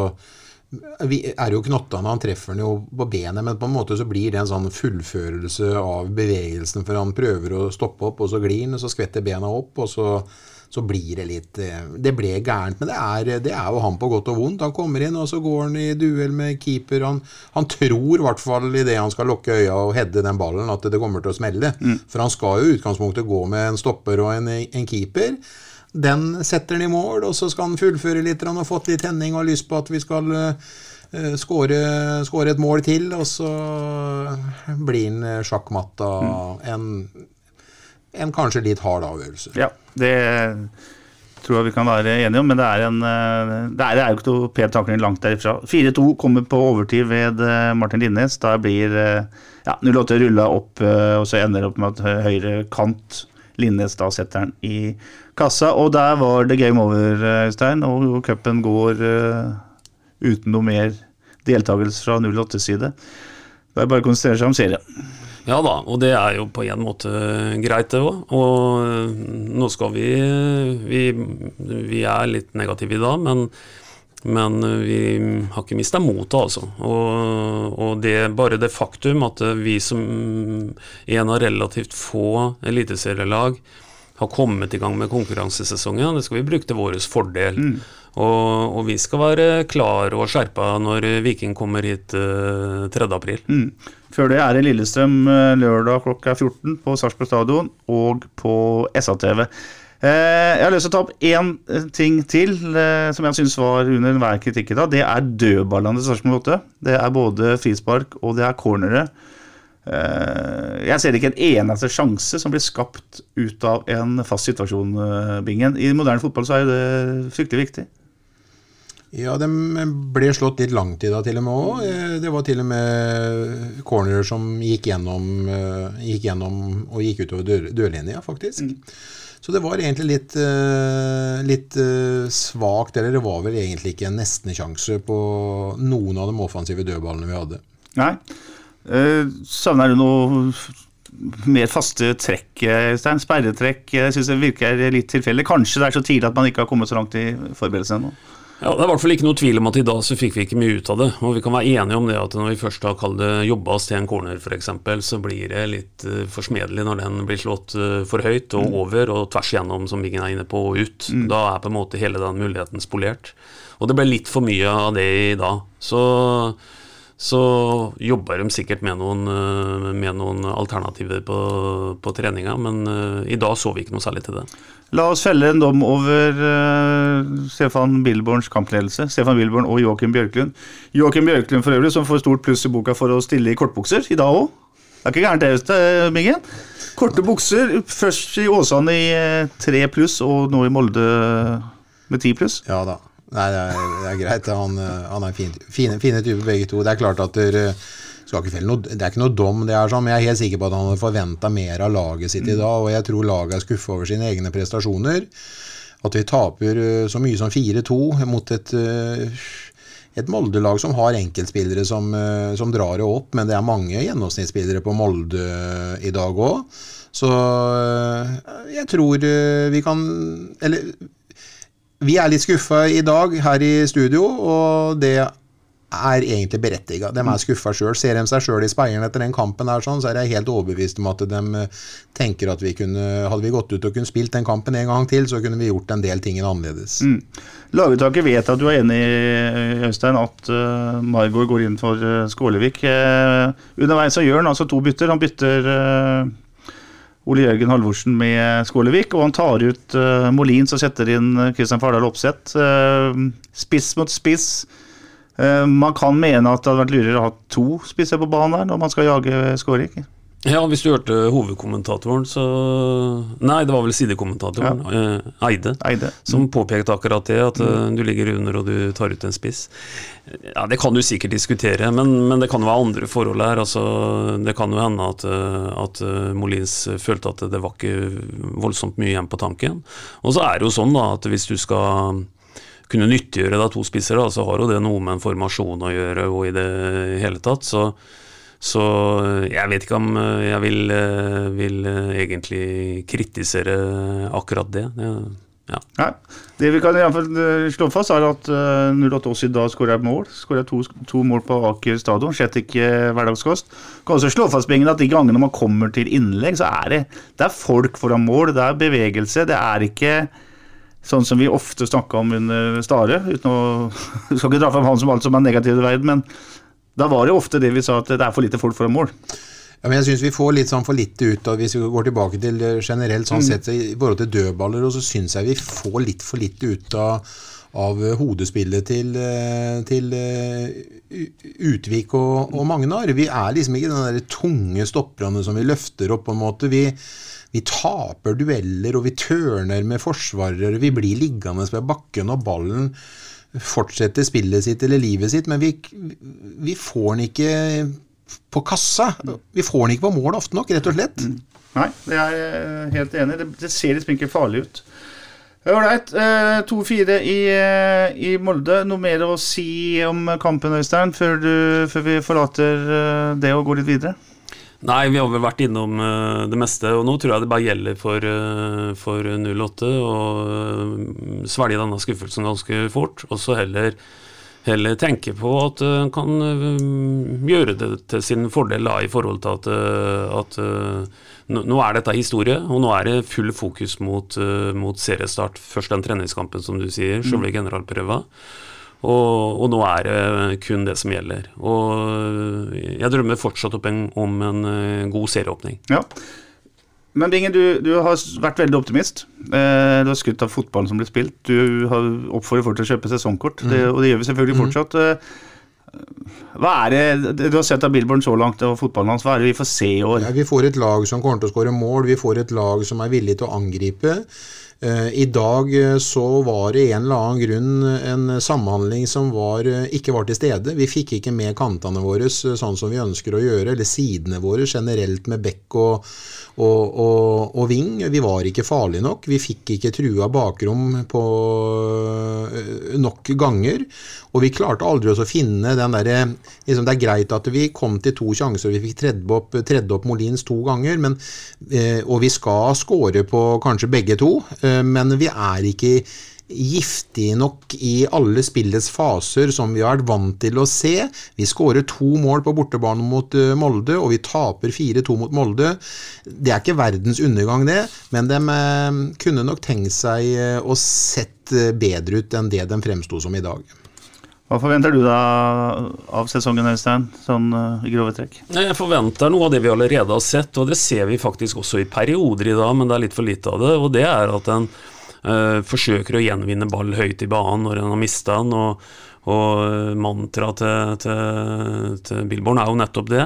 er jo knotta når han treffer den jo på benet, men på en måte så blir det en sånn fullførelse av bevegelsen, for han prøver å stoppe opp, og så glir han, og så skvetter bena opp, og så, så blir det litt eh, Det ble gærent, men det er, det er jo han på godt og vondt. Han kommer inn, og så går han i duell med keeper. Han, han tror i hvert fall idet han skal lukke øya og heade den ballen, at det kommer til å smelle. For han skal jo i utgangspunktet gå med en stopper og en, en keeper. Den setter han i mål, og så skal han fullføre litt. Han har fått litt henning og har lyst på at vi skal uh, skåre, et mål til, og så blir han eh, sjakkmatta en, en kanskje litt hard avgjørelse. Ja, det tror jeg vi kan være enige om, men det er, en, eh, det er, det er jo ikke noe pen takling langt derifra. 4-2 kommer på overtid ved eh, Martin Linnes. Da blir eh, ja, 08 rulla opp, eh, og så ender det opp med at høyre kant Linnes da setter den i kassa. Og der var det game over, eh, Øystein, og cupen går uh, uten noe mer deltakelse fra 08s side. Det er bare å konsentrere seg om serien. Ja da, og det er jo på en måte greit, det òg. Og øh, nå skal vi, vi Vi er litt negative i dag, men, men vi har ikke mista motet, altså. Og, og det bare det faktum at vi som en av relativt få eliteserielag har kommet i gang med konkurransesesongen, det skal vi bruke til vår fordel. Og, og vi skal være klar og skjerpa når Viking kommer hit øh, 3. april. Mm. Før det er det Lillestrøm eh, lørdag klokka 14 på Sarpsborg stadion og på SA-TV. Jeg har lyst til å ta opp én eh, ting til eh, som jeg syns var under enhver kritikk i dag. Det er dødballene til Sarpsborg 8. Det er både frispark og det er cornere. Eh, Jeg ser ikke en eneste sjanse som blir skapt ut av en fast situasjon, eh, Bingen. I moderne fotball så er jo det fryktelig viktig. Ja, de ble slått litt langt i dag til og med òg. Det var til og med cornerer som gikk gjennom, eh, gikk gjennom og gikk utover dør, dørlinja, faktisk. Så det var egentlig litt, eh, litt eh, svakt, eller det var vel egentlig ikke en nestensjanse på noen av de offensive dødballene vi hadde. Nei. Eh, savner du noe mer faste trekk, Stein? Sperretrekk? Jeg syns det virker litt tilfeldig. Kanskje det er så tidlig at man ikke har kommet så langt i forberedelsene ennå. Ja, Det er i hvert fall ikke noe tvil om at i dag så fikk vi ikke mye ut av det. Og vi kan være enige om det at når vi først har kalt det jobba oss til en corner f.eks., så blir det litt uh, forsmedelig når den blir slått uh, for høyt og over og tvers igjennom, som Bingen er inne på, og ut. Da er på en måte hele den muligheten spolert. Og det ble litt for mye av det i dag. Så så jobber de sikkert med noen, uh, med noen alternativer på, på treninga, men uh, i dag så vi ikke noe særlig til det. La oss felle en dom over uh, Stefan Billborns kampledelse. Stefan Billborn og Joakim Bjørklund. Joakim Bjørklund for øvrig, som får stort pluss i boka for å stille i kortbukser i dag òg. Det er ikke gærent det, Mingen. Korte bukser. Først i Åsane i eh, tre pluss, og nå i Molde med ti pluss. Ja da. Nei, det er, det er greit. Han, eh, han er fin, fine, fine typer begge to. Det er klart at der, skal ikke felle noe, Det er ikke noe dom, det er sånn, men jeg er helt sikker på at han hadde forventa mer av laget sitt i dag. Og jeg tror laget er skuffa over sine egne prestasjoner. At vi taper eh, så mye som 4-2 mot et, eh, et Molde-lag som har enkeltspillere som, som drar det opp, men det er mange gjennomsnittsspillere på Molde i dag òg. Så jeg tror vi kan Eller vi er litt skuffa i dag her i studio, og det er egentlig berettiga. De er skuffa sjøl. Ser de seg sjøl i speilet etter den kampen, der, sånn, så er jeg helt overbevist om at de eh, tenker at vi kunne Hadde vi gått ut og kunne spilt den kampen en gang til, så kunne vi gjort en del ting annerledes. Mm. Laguttaket vet at du er enig, Øystein, at uh, Margot går inn for uh, Skålevik. Uh, underveis så gjør han altså to bytter. Han bytter uh, Ole Jørgen Halvorsen med Skålevik, og han tar ut uh, Molins og setter inn Kristian Fardal Opseth. Uh, spiss mot spiss. Uh, man kan mene at det hadde vært lurere å ha to spisser på banen her når man skal jage Skårik. Ja, hvis du hørte hovedkommentatoren, så Nei, det var vel sidekommentatoren, eh, Eide, Eide. som påpekte akkurat det, at mm. du ligger under og du tar ut en spiss. Ja, Det kan du sikkert diskutere, men, men det kan jo være andre forhold her. Altså, det kan jo hende at, eh, at Molins følte at det var ikke voldsomt mye igjen på tanken. Og så er det jo sånn da, at hvis du skal kunne nyttiggjøre deg to spisser, da, så har jo det noe med en formasjon å gjøre og i det hele tatt. så så jeg vet ikke om eh, jeg vil, eh, vil eh, egentlig kritisere akkurat det. ja. Nei. Det vi kan i eh, slå fast, er at uh, 08 Ås i dag skåra mål. Skåra to, to mål på Aker stadion. Slett ikke hverdagskost. Kan også slå fast Bingen, at de gangene man kommer til innlegg, så er det, det er folk foran mål, det er bevegelse. Det er ikke sånn som vi ofte snakka om under Stare. uten å, Skal ikke dra fram han som alt som er negativt i verden, men da var det ofte det vi sa, at det er for lite folk foran mål. Ja, men jeg syns vi får litt sånn for lite ut av Hvis vi går tilbake til generelt sånn sett i forhold til dødballer, og så syns jeg vi får litt for lite ut av, av hodespillet til, eh, til eh, Utvik og, og Magnar. Vi er liksom ikke den der tunge stopperne som vi løfter opp, på en måte. Vi, vi taper dueller, og vi tørner med forsvarere. Vi blir liggende ved bakken, og ballen fortsetter spillet sitt eller livet sitt, men vi, vi får den ikke på kassa. Vi får den ikke på mål ofte nok, rett og slett. Nei, det er jeg helt enig. Det, det ser liksom ikke farlig ut. Ålreit. eh, 2-4 i, eh, i Molde. Noe mer å si om kampen, Øystein, før, du, før vi forlater eh, det og går litt videre? Nei, vi har vel vært innom eh, det meste, og nå tror jeg det bare gjelder for, eh, for 08 å eh, svelge denne skuffelsen ganske fort, og så heller, heller tenke på at en kan gjøre det til sin fordel da, i forhold til at, at nå er dette historie, og nå er det full fokus mot, mot seriestart. Først den treningskampen, som du sier, selve generalprøva. Og, og, nå er det kun det som gjelder. Og jeg drømmer fortsatt en, om en god serieåpning. Ja. Men Bingen, du, du, har vært veldig optimist. Eh, du har skutt av fotballen som blir spilt. Du har oppfordret folk til å kjøpe sesongkort, mm. det, og det gjør vi selvfølgelig mm. fortsatt. Eh, hva er det du har sett av Billborn så langt og fotballen hans, hva er det vi får se i år? Ja, vi får et lag som kommer til å skåre mål, vi får et lag som er villig til å angripe. Eh, I dag eh, så var det en eller annen grunn en samhandling som var, eh, ikke var til stede. Vi fikk ikke med kantene våre sånn som vi ønsker å gjøre, eller sidene våre generelt med bekk og, og, og, og Ving. Vi var ikke farlige nok. Vi fikk ikke trua bakrom på eh, nok ganger. Og vi klarte aldri å finne den derre liksom Det er greit at vi kom til to sjanser, vi fikk tredd opp, opp Molins to ganger, men, eh, og vi skal score på kanskje begge to, eh, men vi er ikke giftige nok i alle spillets faser som vi har vært vant til å se. Vi skårer to mål på bortebane mot eh, Molde, og vi taper 4-2 mot Molde. Det er ikke verdens undergang, det, men de eh, kunne nok tenkt seg eh, å sett bedre ut enn det de fremsto som i dag. Hva forventer du da av sesongen, Øystein, sånn i grove trekk? Jeg forventer noe av det vi allerede har sett, og det ser vi faktisk også i perioder i dag, men det er litt for lite av det. Og det er at en Uh, forsøker å gjenvinne ball høyt i banen når en har mista den. Og, og mantraet til, til, til Billborn er jo nettopp det.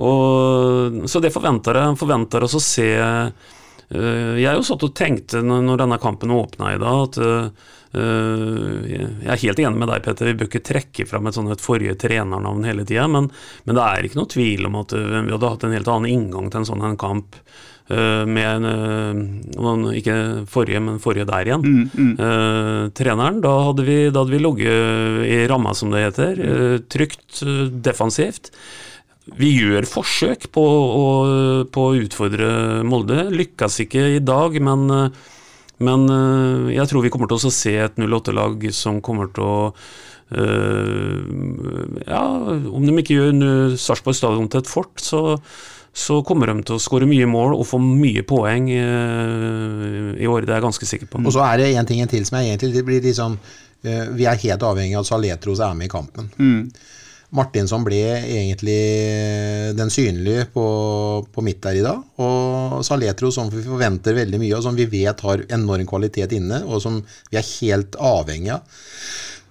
Og, så det forventer jeg. Forventer oss å se uh, Jeg jo satt og tenkte når denne kampen åpna i dag, at uh, jeg er helt enig med deg, Petter. Vi bør ikke trekke fram et, sånt, et forrige trenernavn hele tida, men, men, det er ikke noe tvil om at vi hadde hatt en helt annen inngang til en sånn en kamp Eh, med en, eh, Ikke forrige, men forrige der igjen. Mm, mm. Uh, treneren. Da hadde vi, da vi ligget i ramma, som det heter. Uh, trygt, defensivt. Vi gjør forsøk på å, på å, utfordre Molde. Lykkes ikke i dag, men, men jeg tror vi kommer til å se et 08-lag som kommer til å Ja, om de ikke gjør Sarpsborg stadion til et fort, så så kommer de til å skåre mye mål og få mye poeng uh, i år. Det er jeg ganske sikker på. Og så er det en ting til som er egentlig blir liksom uh, Vi er helt avhengig av at Saletros er med i kampen. Mm. Martinsson ble egentlig den synlige på, på midt der i dag. Og Saletro, som vi forventer veldig mye, og som vi vet har enorm kvalitet inne, og som vi er helt avhengig av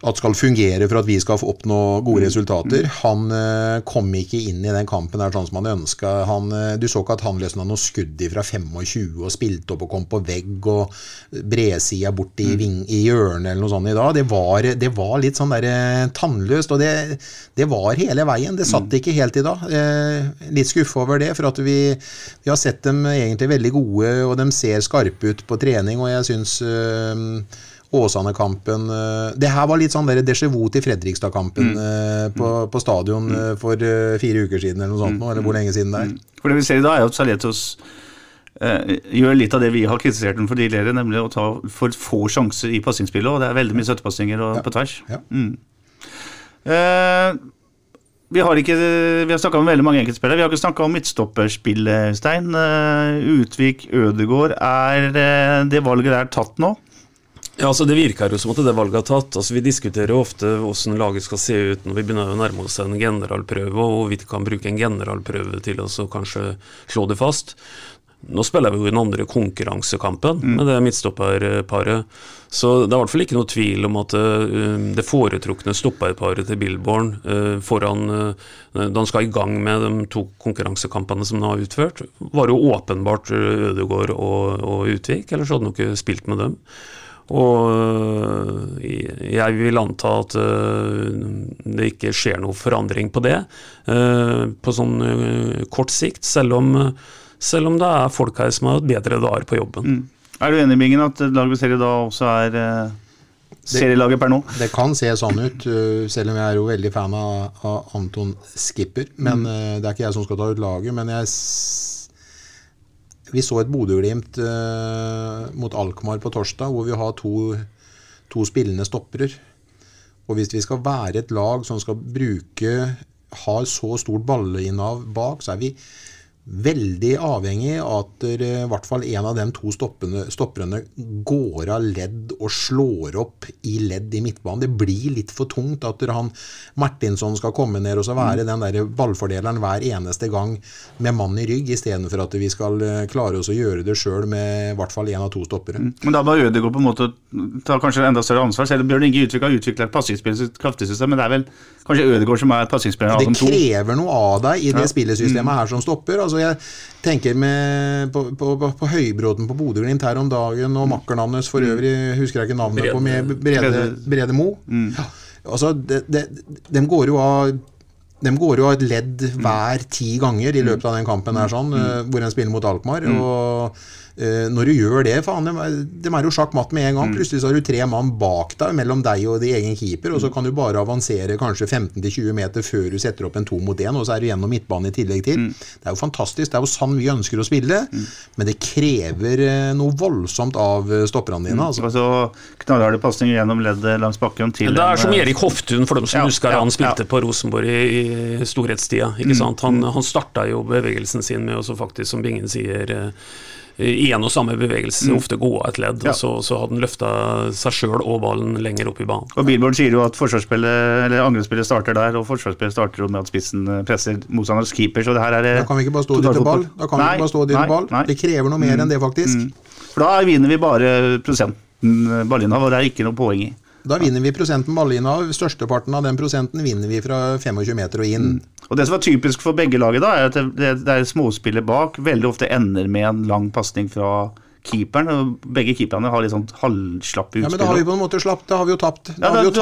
at skal fungere for at vi skal oppnå gode mm. resultater. Han uh, kom ikke inn i den kampen der sånn som han ønska. Uh, du så ikke at han løsna noe skudd fra 25 og spilte opp og kom på vegg og bredsida bort i, ving, i hjørnet eller noe sånt i dag. Det var, det var litt sånn der, uh, tannløst, og det, det, var hele veien. Det satt mm. ikke helt i dag. litt skuffa over det, for at vi, vi, har sett dem egentlig veldig gode, og de ser skarpe ut på trening, og jeg syns Åsane-kampen eh, Det her var litt sånn déjà vu til Fredrikstad-kampen mm. Eh, på, mm. på, stadion mm. Eh, for fire uker siden, eller noe sånt, mm. eller hvor lenge siden det er. Mm. For det vi ser i dag, er at Saletos eh, gjør litt av det vi har kritisert den for tidligere, nemlig å ta for få sjanser i passingsspillet, og det er veldig mye støttepasninger ja. på tvers. Ja. Mm. Eh, vi har, ikke, vi har snakka om veldig mange enkeltspillere. Vi har ikke snakka om midtstopperspillet, Stein. Utvik Ødegård, er det valget der tatt nå? Ja, altså Det virker jo som at det valget er tatt. Altså Vi diskuterer jo ofte hvordan laget skal se ut når vi begynner å nærme oss en generalprøve, og vi kan bruke en generalprøve til å kanskje slå det fast. Nå spiller vi jo den andre konkurransekampen mm. med det midtstopperparet. Så det er i hvert fall ikke noe tvil om at uh, det foretrukne stopperparet til Billborn uh, foran uh, da han skal i gang med de to konkurransekampene som han har utført, var jo åpenbart Ødegaard og, og Utvik, ellers hadde han ikke spilt med dem. Og øh, jeg vil anta at øh, det ikke skjer noe forandring på det øh, på sånn kort sikt, selv om, selv om det er folk her som har hatt bedre dager på jobben. Mm. Er du enig, Bingen, at laget vi ser i dag også er serielaget per nå? Det kan se sånn ut, selv om jeg er jo veldig fan av, av Anton Skipper. Men mm. Det er ikke jeg som skal ta ut laget, men jeg vi så et Bodø-Glimt uh, mot Alkmaar på torsdag, hvor vi har to, to spillende stoppere. Og hvis vi skal være et lag som skal bruke har så stort balleinnav bak, så er vi veldig avhengig av at i hvert fall en av de to stoppene, stopperne går av ledd og slår opp i ledd i midtbanen. Det blir litt for tungt at han Martinsson skal komme ned og så være den der ballfordeleren hver eneste gang med mann i rygg, istedenfor at vi skal eh, klare oss å gjøre det sjøl med i hvert fall en av to stoppere. Men da må Ødegaard på en måte ta kanskje enda større ansvar. Selv om Bjørn Inge Utvik har utvikla et passingsspill kraftig system, men det er vel kanskje Ødegaard som er passingsspiller av Det de to. krever noe av deg i det spillesystemet her som stopper. Altså jeg tenker med, på, på, på, på Høybråten på Bodø-Glimt her om dagen, og makkeren hans for øvrig, husker jeg ikke navnet på, med Brede, Brede Mo. Ja. Altså, de, de, de går jo av de går jo av et ledd hver ti ganger i løpet av den kampen her, sånn, eh, hvor en spiller mot Alkmaar. og når du gjør det, faen, de, er- er jo sjakk matt med en gang. Plutselig så har du tre mann bak deg, mellom deg og din egen keeper, og så kan du bare avansere kanskje 15-20 meter før du setter opp en to mot én, og så er du gjennom midtbanen i tillegg til. Det er jo fantastisk. Det er jo sånn vi ønsker å spille, men det krever eh, noe voldsomt av eh, stopperne dine. altså. Og så knallharde pasninger gjennom leddet langs bakken til Det er som eh, Erik Hoftun, for dem som Ja, husker ja, han spilte ja. på Rosenborg i, i storhetstida. ikke sant? Han, han starta jo bevegelsen sin med å så faktisk, som Bingen sier, eh, i en og samme bevegelse ofte gå av et ledd. Ja. og så, så hadde han løfta seg sjøl og ballen lenger opp i banen. Og Billboard sier jo at angrepsspillet starter der, og forsvarsspillet starter med at spissen eh, presser motstanderens keeper, så det her er eh, Da kan vi ikke bare stå og dytte ball. Da kan vi ikke bare stå og nei, ball. nei. Det krever noe mer enn det, faktisk. For da vinner vi bare prosenten eh, ballinnehav, og det er ikke noe poeng i. Da vinner vi prosenten ballinnehav. Størsteparten av den prosenten vinner vi fra 25 meter og inn. Og Det som er typisk for begge laget, da, er at det, det, er småspillet bak veldig ofte ender med en lang pasning fra keeperen. og Begge keeperne har litt sånn halvslappe Ja, men da har vi på en måte slapp, da har vi jo tapt. Da har vi jo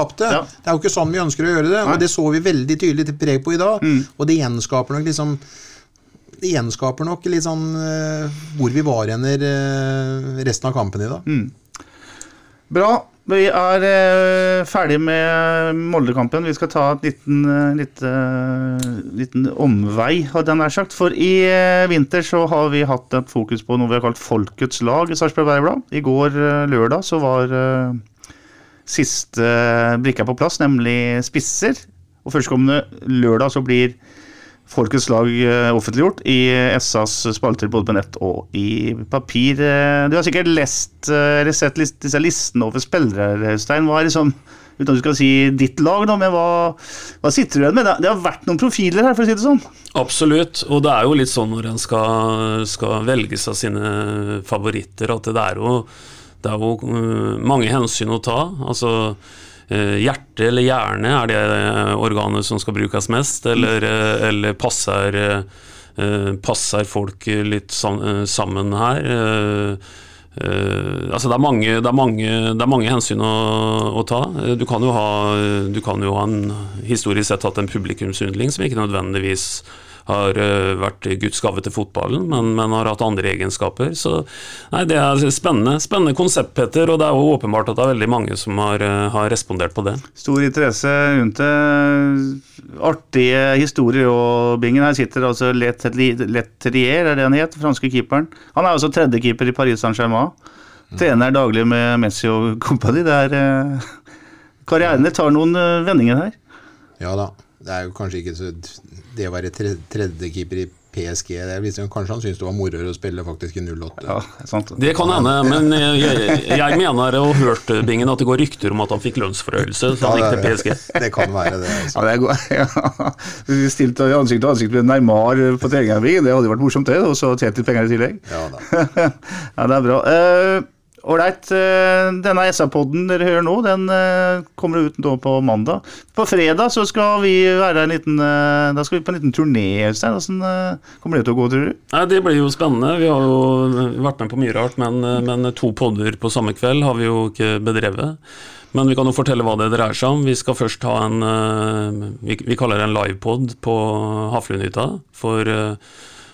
tapt det. Det. Er jo ikke sånn vi ønsker å gjøre det, og det så vi veldig tydelig til preg på i dag. Og det gjenskaper nok liksom det gjenskaper nok litt sånn uh, hvor vi var hen uh, resten av kampen i dag. Bra. Vi er eh, ferdig med Molde-kampen. Vi skal ta et liten, eh, eh, liten omvei, hadde jeg nær sagt. For i eh, vinter så har vi hatt et fokus på noe vi har kalt Folkets lag i Sarpsborg Verdblad. I går eh, lørdag så var eh, siste brikka på plass, nemlig spisser. Og førstkommende lørdag så blir Folkets lag eh, offentliggjort i SAs spalter både på nett og i papir. Eh, Du har sikkert lest eh, eller sett disse listene over spillere, Øystein. Hva er liksom, uten at du skal si ditt lag, da, men hva, hva sitter du igjen med? Det- har vært noen profiler her, for å si det sånn. Absolutt, og det er jo litt sånn når en skal, skal velge seg sine favoritter, at det er jo, det er jo mange hensyn å ta. Altså hjerte eller hjerne er det organet som skal brukes mest, eller, øh, eller passer, passer folk litt sammen her? Altså det er, mange, det, er mange, det er mange hensyn å, å ta. Du kan, jo ha, du kan jo ha en historisk sett hatt en publikumsyndling som ikke nødvendigvis har øh, vært Guds gave til fotballen, men, men har hatt andre egenskaper. Så nei, det er spennende. Spennende konsept, Petter, og det er jo åpenbart at det er veldig mange som har, øh, har respondert på det. Stor interesse rundt det. Artige historier og bingen. Her sitter altså Letrier, er det han het, franske keeperen. Han er også tredjekeeper i Paris Saint-Germain. Trener daglig med Messi og company. Det er eh, Karrierene tar noen eh, vendinger her. Ja da. Det er jo kanskje ikke så Det å være tre, tredjekeeper i PSG det er liksom, Kanskje han syntes det var moroere å spille faktisk i 08. Ja, sant. Det kan hende, men jeg, jeg, mener og hørte Bingen, at det går rykter om at han fikk lønnsforhøyelse så han gikk til PSG. det kan være det. Altså. Ja, det er ja. Vi stilte ansikt til ansikt med Neymar på treninga. Det hadde vært morsomt, det. Og så tjent litt penger i tillegg. Ja da. ja, det er bra. Eh, Ålreit. eh, denne SA-podden dere hører nå, den eh, kommer ut nå på mandag. På fredag så skal vi være en liten eh, Da skal vi på en liten turné, Øystein. Hvordan kommer det til å gå, tror du? Nei, Det blir jo spennende. Vi har jo vært med på mye rart, men, men to podder på samme kveld har vi jo ikke bedrevet. Men vi kan jo fortelle hva det dreier seg om. Vi skal først ha en Vi, kaller det en livepod på Haflundhytta. For,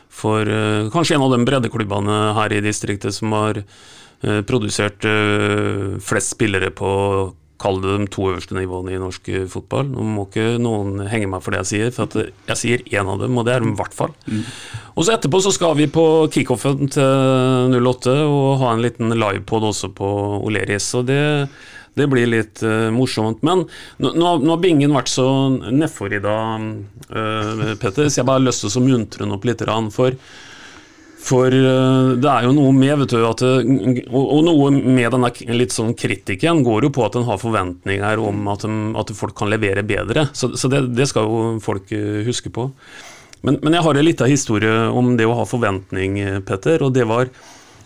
for kanskje en av de breddeklubbene her i distriktet som har produsert eh, flest spillere på Kall det de to øverste nivåene i norsk eh, fotball. Nå må ikke noen henge meg for det jeg sier, for at jeg sier én av dem, og det er de i hvert fall. Og så etterpå så skal vi på kickoffen til 08 og ha en liten livepod også på Oleris. Og det, Det blir litt uh, morsomt. Men nå, nå har Bingen vært så nedfor i dag, uh, Petter, så jeg bare har lyst til å muntre den opp litt. For for uh, det er jo noe med vet du, at og, og, noe med denne litt sånn kritikken går jo på at en har forventninger om at, de, at folk kan levere bedre. Så, så det, det, skal jo folk uh, huske på. Men, men jeg har en liten historie om det å ha forventning, Petter. og det var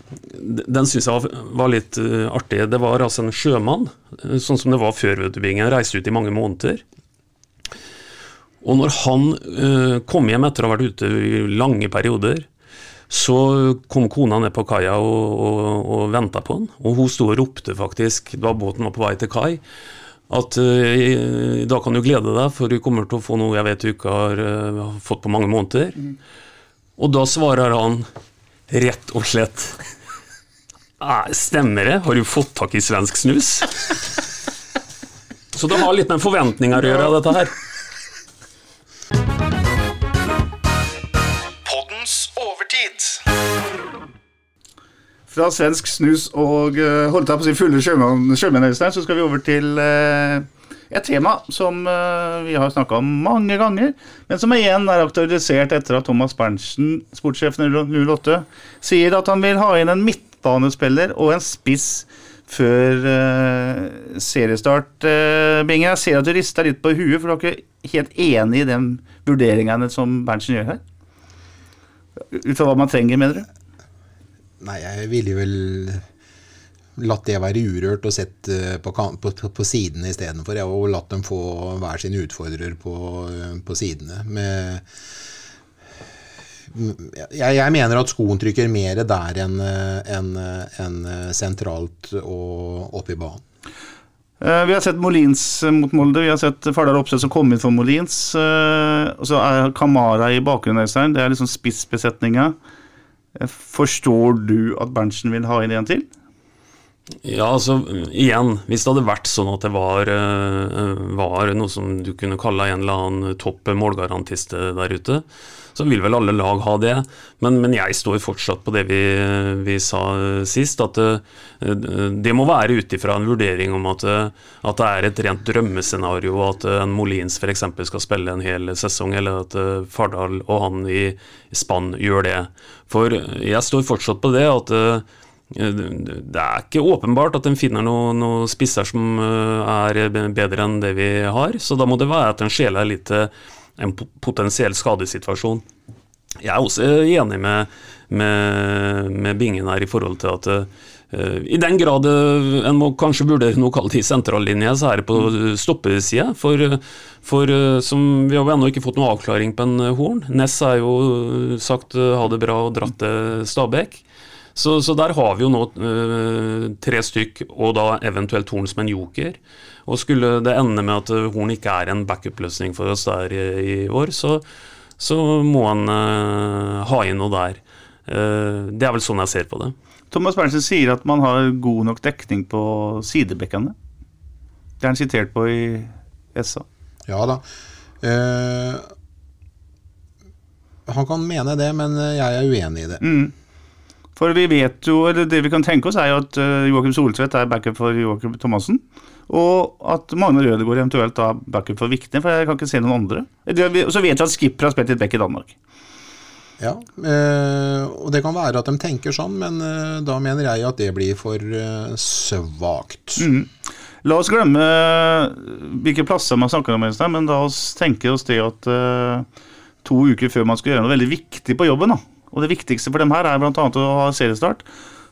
den syns jeg var, litt artig. Det var altså en sjømann, sånn som det var før Vøtebingen, reiste ut i mange måneder. Og når han kom hjem etter å ha vært ute i lange perioder, så kom kona ned på kaia og, og, og venta på han, og hun sto og ropte faktisk, da båten var på vei til kai, at uh, da kan du glede deg, for du kommer til å få noe jeg vet du ikke har uh, fått på mange måneder. Mm. Og da svarer han rett og slett Stemmer det? Har du fått tak i svensk snus? Så det har litt med forventninger å gjøre, dette her. Fra svensk snus og uh, holdt jeg på å si fulle sjømenn, så skal vi over til uh, et tema som uh, vi har snakka om mange ganger, men som igjen er aktualisert etter at Thomas Berntsen, sportssjefen i 08, sier at han vil ha inn en midtbanespiller og en spiss før uh, seriestart. Uh, Binge, jeg ser at du rister litt på huet, for du er ikke helt enig i den vurderingene som Berntsen gjør her? Ut fra hva man trenger, mener du? Nei, jeg ville vel latt det være urørt og sett eh, på, på, på sidene istedenfor. Og latt dem få hver sin utfordrer på, på sidene. Med, jeg, jeg, mener at skoen trykker mer der enn en, en sentralt og oppe i banen. Eh, vi har sett Molins mot Molde, vi har sett Fardal Opseth som kom inn for Molins. Eh, og så er Kamara i bakgrunnen, Øystein. Det er liksom spissbesetninga. Forstår du at Berntsen vil ha inn en til? Ja, altså igjen, hvis det hadde vært sånn at det var, eh, var noe som du kunne kalle en eller annen topp målgarantist der ute, så vil vel alle lag ha det. Men, men jeg står fortsatt på det vi, vi sa sist, at det, eh, det må være ut ifra en vurdering om at, at, det er et rent drømmescenario at en Molins f.eks. skal spille en hel sesong, eller at eh, Fardal og han i spann gjør det. For jeg står fortsatt på det at eh, det er ikke åpenbart at en finner noen noe spisser som er bedre enn det vi har, så da må det være at en skjeler litt til en potensiell skadesituasjon. Jeg er også enig med, med, med Bingen her i forhold til at uh, i den grad uh, en må kanskje vurdere noe kalt i sentrallinje, så er det på stoppesida. For, for uh, som vi har ennå ikke fått noe avklaring på en Horn. Ness er jo sagt ha det bra og dratt til Stabæk. Så, så, der har vi jo nå tre stykk, og da eventuelt Horn som en joker. Og skulle det ende med at Horn ikke er en backup-løsning for oss der i, i år, så, så må han uh, ha inn noe der. Uh, det er vel sånn jeg ser på det. Thomas Berntsen sier at man har god nok dekning på sidebekkene. Det er han sitert på i SA. Ja da. Uh, han kan mene det, men jeg er uenig i det. Mm. For vi vet jo, eller Det vi kan tenke oss, er jo at Joakim Soltvedt er backup for Joakim Thomassen. Og at Magne Rødegård eventuelt da backup for Vikne, for jeg kan ikke se noen andre. Og Så vet vi at Skipper har spilt litt back i Danmark. Ja, eh, og det kan være at de tenker sånn, men eh, da mener jeg at det blir for eh, svakt. Mm. La oss glemme eh, hvilke plasser man snakker om, men la oss tenke oss det at eh, to uker før man skal gjøre noe veldig viktig på jobben, da. Og det viktigste for dem her er bl.a. å ha seriestart,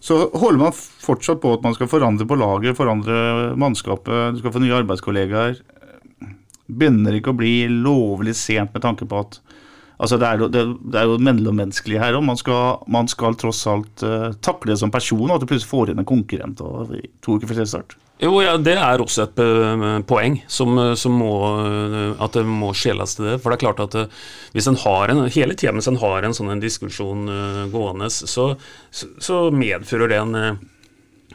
så holder man fortsatt på at man skal forandre på laget, forandre mannskapet, du skal få nye arbeidskollegaer. Begynner ikke å bli lovlig sent med tanke på at Altså det, er jo, det, det er jo mellommenneskelig her òg. Man, man, skal tross alt uh, takle det som person, og at du plutselig får inn en konkurrent og, to uker før start. Jo, ja, Det er også et uh, poeng som, eh, som må, uh, at det må skjeles til det. For det er klart at hvis en har en, hele tida mens en har en sånn en diskusjon gående, så, så, medfører det en Eh,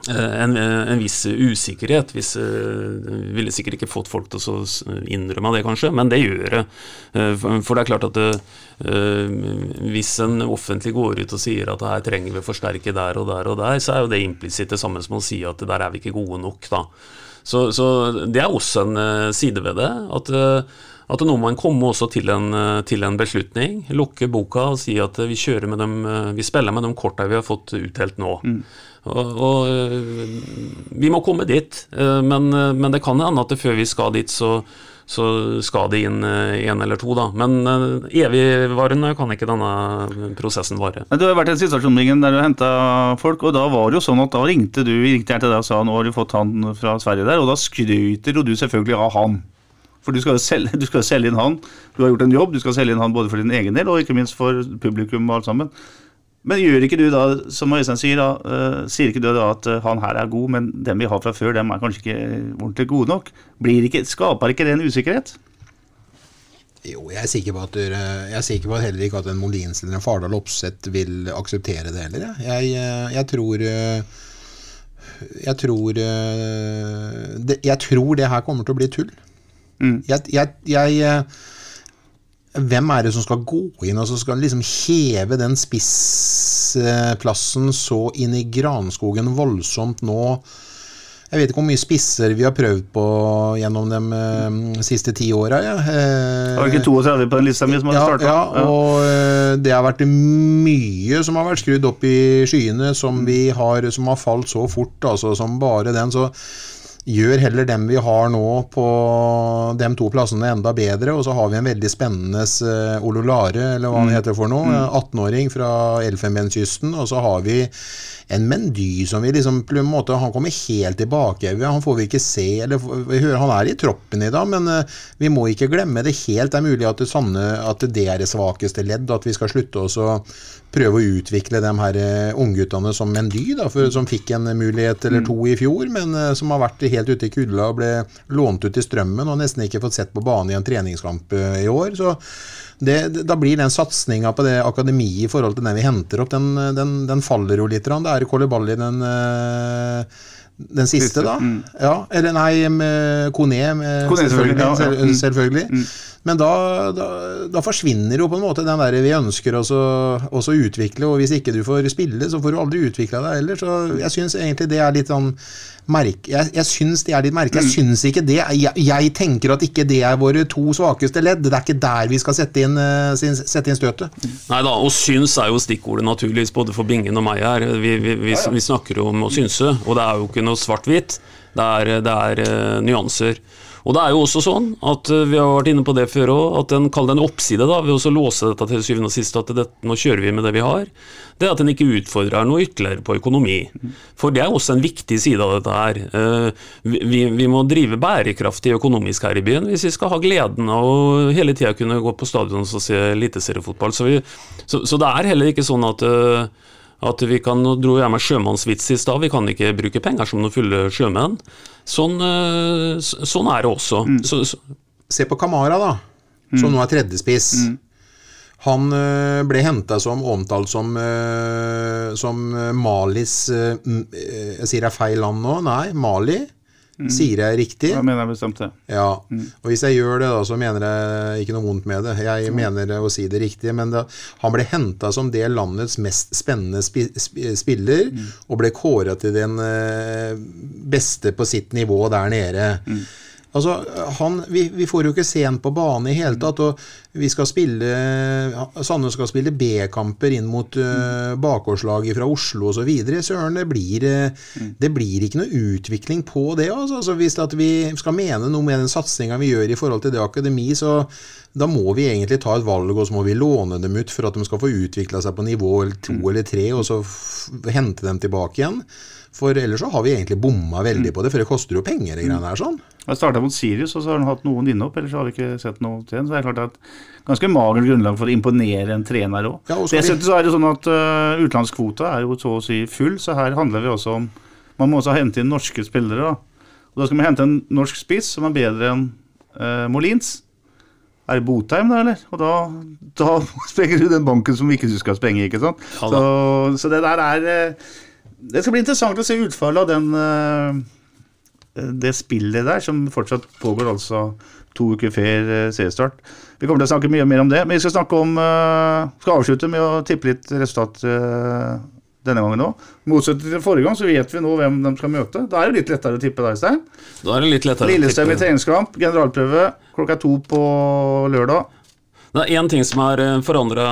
en, en, viss usikkerhet. Hvis, ville sikkert ikke fått folk til å innrømme det, kanskje, men det gjør det. For det er klart at det, hvis en offentlig går ut og sier at her trenger vi å forsterke der og der og der, så er jo det implisitt det samme som å si at der er vi ikke gode nok. da. Så, så det er også en eh, side ved det. At, eh, at nå må man komme også til en, eh, til en beslutning. Lukke boka og si at eh, vi, kjører med dem, eh, vi spiller med de korta vi har fått utdelt nå. Og, og eh, vi må komme dit. eh, Men, eh, men det kan hende at før vi skal dit, så, så skal det inn én eller to, da. Men evigvarende kan ikke denne prosessen vare. Du har vært i en situasjon Bingen, der du henta folk, og da var det jo sånn at da ringte du ringte jeg til deg og sa nå har du fått han fra Sverige der, og da skryter jo du selvfølgelig av han. For du skal, jo selge, du skal selge inn han. Du har gjort en jobb, du skal selge inn han både for din egen del og ikke minst for publikum og alt sammen. Men gjør ikke du da, som Øystein sier, da, uh, sier ikke du da at uh, han her er god, men dem vi har fra før, dem er kanskje ikke ordentlig gode nok? Blir ikke, skaper ikke det en usikkerhet? Jo, jeg er sikker på at, dere- jeg er sikker på at heller ikke at en Molins eller en Fardal Opseth vil akseptere det heller. Jeg, jeg, eh, tror eh, Jeg tror eh, det, Jeg tror det her kommer til å bli tull. Mm. Jeg, jeg, jeg eh, Hvem er det som skal gå inn og så skal liksom heve den spissplassen så inn i granskogen voldsomt nå? Jeg vet ikke hvor mye spisser vi har prøvd på gjennom de eh, siste ti åra. Ja. Eh, Var det ikke 32 på den lista mi som hadde ja, starta? ja, og eh, det har vært mye som har vært skrudd opp i skyene, som, vi har, som har falt så fort, altså som bare den. Så gjør heller dem vi har nå på de to plassene enda bedre. Og så har vi en veldig spennende uh, Ololare, eller hva han heter for noe. 18-åring fra Elfenbenskysten. Og så har vi en Mendy som vi liksom på en måte, Han kommer helt tilbake. Han får vi ikke se. eller vi hører Han er i troppen i dag, men uh, vi må ikke glemme det helt. Det er mulig at det, sanne, at det er det svakeste ledd, at vi skal slutte oss å prøve å utvikle de her uh, ungguttene som Mendy, da, for, som fikk en mulighet eller to i fjor, men uh, som har vært helt ute i kulda og ble lånt ut i strømmen og nesten ikke fått sett på banen i en treningskamp i år. så det, da blir den satsinga på det akademiet i forhold til den vi henter opp, den, den, den faller jo litt. Det er Kolibali den, eh, den siste, da. mm. Ja, eller nei, Kone. Med, Kone, selvfølgelig, ja, ja. selvfølgelig. Mm. Men da, da, da forsvinner jo på en måte den der vi ønsker oss å utvikle, og hvis ikke du får spille, så får du aldri utvikla deg heller. Så jeg syns egentlig det er litt sånn merk... Jeg, jeg syns det er litt merke. Jeg syns ikke det. Jeg, jeg tenker at ikke det er våre to svakeste ledd. Det er ikke der vi skal sette inn, eh, sette inn støtet. Nei da, og syns er jo stikkordet naturligvis både for Bingen og meg her. Vi, vi, vi, vi snakker om å synse, og det er jo ikke noe svart-hvitt. Det er, det er uh, nyanser. Og det er jo også sånn at eh, vi har vært inne på det før òg, at en kaller det en oppside da, ved å låse dette til syvende og sist, at det, nå kjører vi med det vi har. Det er at en ikke utfordrer noe ytterligere på økonomi. For det er også en viktig side av dette her. Eh, vi, vi- må drive bærekraftig økonomisk her i byen hvis vi skal ha gleden av å hele tida kunne gå på stadion og se eliteseriefotball. Så, så, så det er heller ikke sånn at eh, at vi kan, Nå dro jeg med sjømannsvits i stad, vi kan ikke bruke penger som noen fulle sjømenn. Sånn, eh, sånn er det også. Så, så, Se på Kamara, da, som nå er tredjespiss. Han øh, ble henta som omtalt som, øh, som Malis Jeg sier det er feil land nå? Nei, Mali. Sier jeg riktig? Hva mener jeg bestemt det. Ja. Og hvis jeg gjør det, da, så mener jeg ikke noe vondt med det. Jeg mener å si det riktig. Men da, han ble henta som det landets mest spennende spi, spi, spiller, og ble kåra til den øh, beste på sitt nivå der nede. Altså, han, vi, vi får jo ikke se ham på bane i hele tatt. og vi skal spille, Sandnes skal spille B-kamper inn mot uh, bakgårdslaget fra Oslo osv. Søren, det blir, eh, det blir ikke noe utvikling på det. Altså. Altså, hvis at vi skal mene noe med den satsinga vi gjør i forhold til det akademi, så da må vi egentlig ta et valg, og så må vi låne dem ut for at de skal få utvikla seg på nivå to eller tre, og så hente dem tilbake igjen. For ellers så har vi egentlig bomma veldig på det, for det koster jo penger, de greiene her. sånn. Jeg starta mot Sirius, og så har han hatt noen innhopp, ellers har vi ikke sett noe til den. Så det er klart at ganske magert grunnlag for å imponere en trener òg. Ja, Dessuten så er det sånn at uh, utenlandskvota er jo så å si full, så her handler vi også om Man må også hente inn norske spillere, da. Og da skal vi hente en norsk spiss som er bedre enn uh, Molins. Er det Botheim, da, eller? Og da, da sprenger du den banken som ikke du skal sprenge, ikke sant. Ja så, så det der er eh, Det skal bli interessant å se utfallet av den eh, det spillet der, som fortsatt pågår altså to uker før eh, seriestart. Vi kommer til å snakke mye mer om det, men vi skal om eh, skal avslutte med å tippe litt resultat, denne gangen òg. Motsatt til forrige gang, så vet vi nå hvem de skal møte. Da er det litt lettere å tippe deg, Stein. Da er det litt lettere Lillestrøm i treningskamp, generalprøve klokka to på lørdag. Det er én ting som er forandra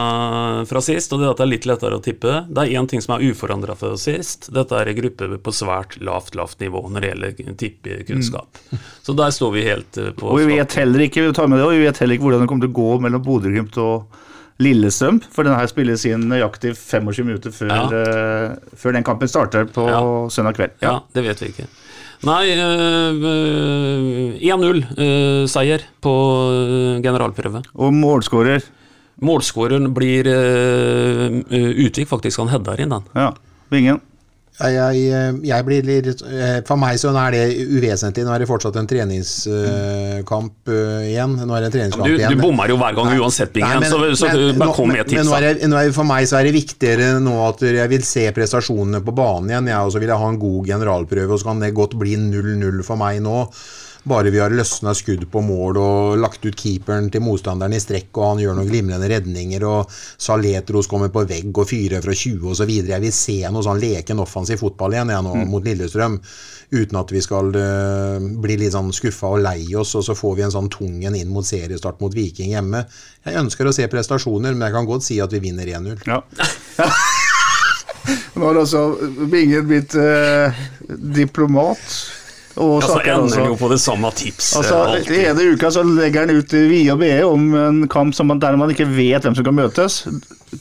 fra sist, og det er at det er litt lettere å tippe. Det er én ting som er uforandra fra sist. Dette er en gruppe på svært lavt, lavt nivå når det gjelder tippekunnskap. Så der står vi helt eh, på Og vi vet heller ikke vi tar med det, og vi vet heller ikke hvordan det kommer til å gå mellom Bodø-Glimt og Lillestrøm. For denne her spilles inn nøyaktig 25 minutter før, Ja. uh, før den kampen starter på Ja. søndag kveld. Ja, det vet vi ikke. Nei, eh, 1-0-seier på eh, generalprøve. Og målskårer Målskåreren blir Utvik, faktisk. Han header inn den. ja, Bingen. Jeg, jeg, jeg blir litt eh, For meg så er det uvesentlig. Nå er det fortsatt en treningskamp eh, igjen. Nå er det en treningskamp Du, igjen. du bommer jo hver gang uansett, Bingen, Nei, så, så men- bare kom med et men- tips. men nå er er, For meg så er det viktigere nå at jeg vil se prestasjonene på banen igjen. Jeg også vil ha en god generalprøve, og så kan det godt bli 0-0 for meg nå. Bare vi har løsna skudd på mål og lagt ut keeperen til motstanderen i strekk, og han gjør noen glimrende redninger, og Saletros kommer på vegg og fyrer fra 20 osv. Jeg vil se noe sånn leken offensiv fotball igjen jeg nå mot Lillestrøm. Uten at vi skal uh, bli litt sånn skuffa og lei oss, og så får vi en sånn tung en inn mot seriestart mot Viking hjemme. Jeg ønsker å se prestasjoner, men jeg kan godt si at vi vinner 1-0. Ja. Nå har altså Bingen blitt eh, diplomat. Og Ja, så ender han jo på det samme tipset. Altså, alltid. I ene uka så legger han ut vie og bede om en kamp som man, der man ikke vet hvem som kan møtes.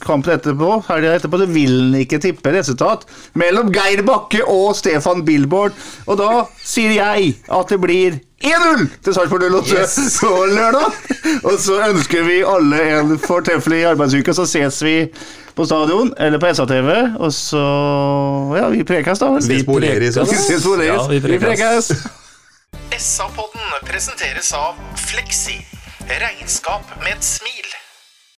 Kampen etterpå helga etterpå så vil han ikke tippe resultat mellom Geir Bakke og Stefan Billboard. Og da sier jeg at det blir 1-0 til Sarpsborg 08 på lørdag. Og så ønsker vi alle en fortreffelig arbeidsuke, så ses vi på stadion eller på SA-TV. Og så Ja, vi prekes, da. Vi spoleres, ja. Vi prekes. SA-podden presenteres av Fleksi. Regnskap med et smil.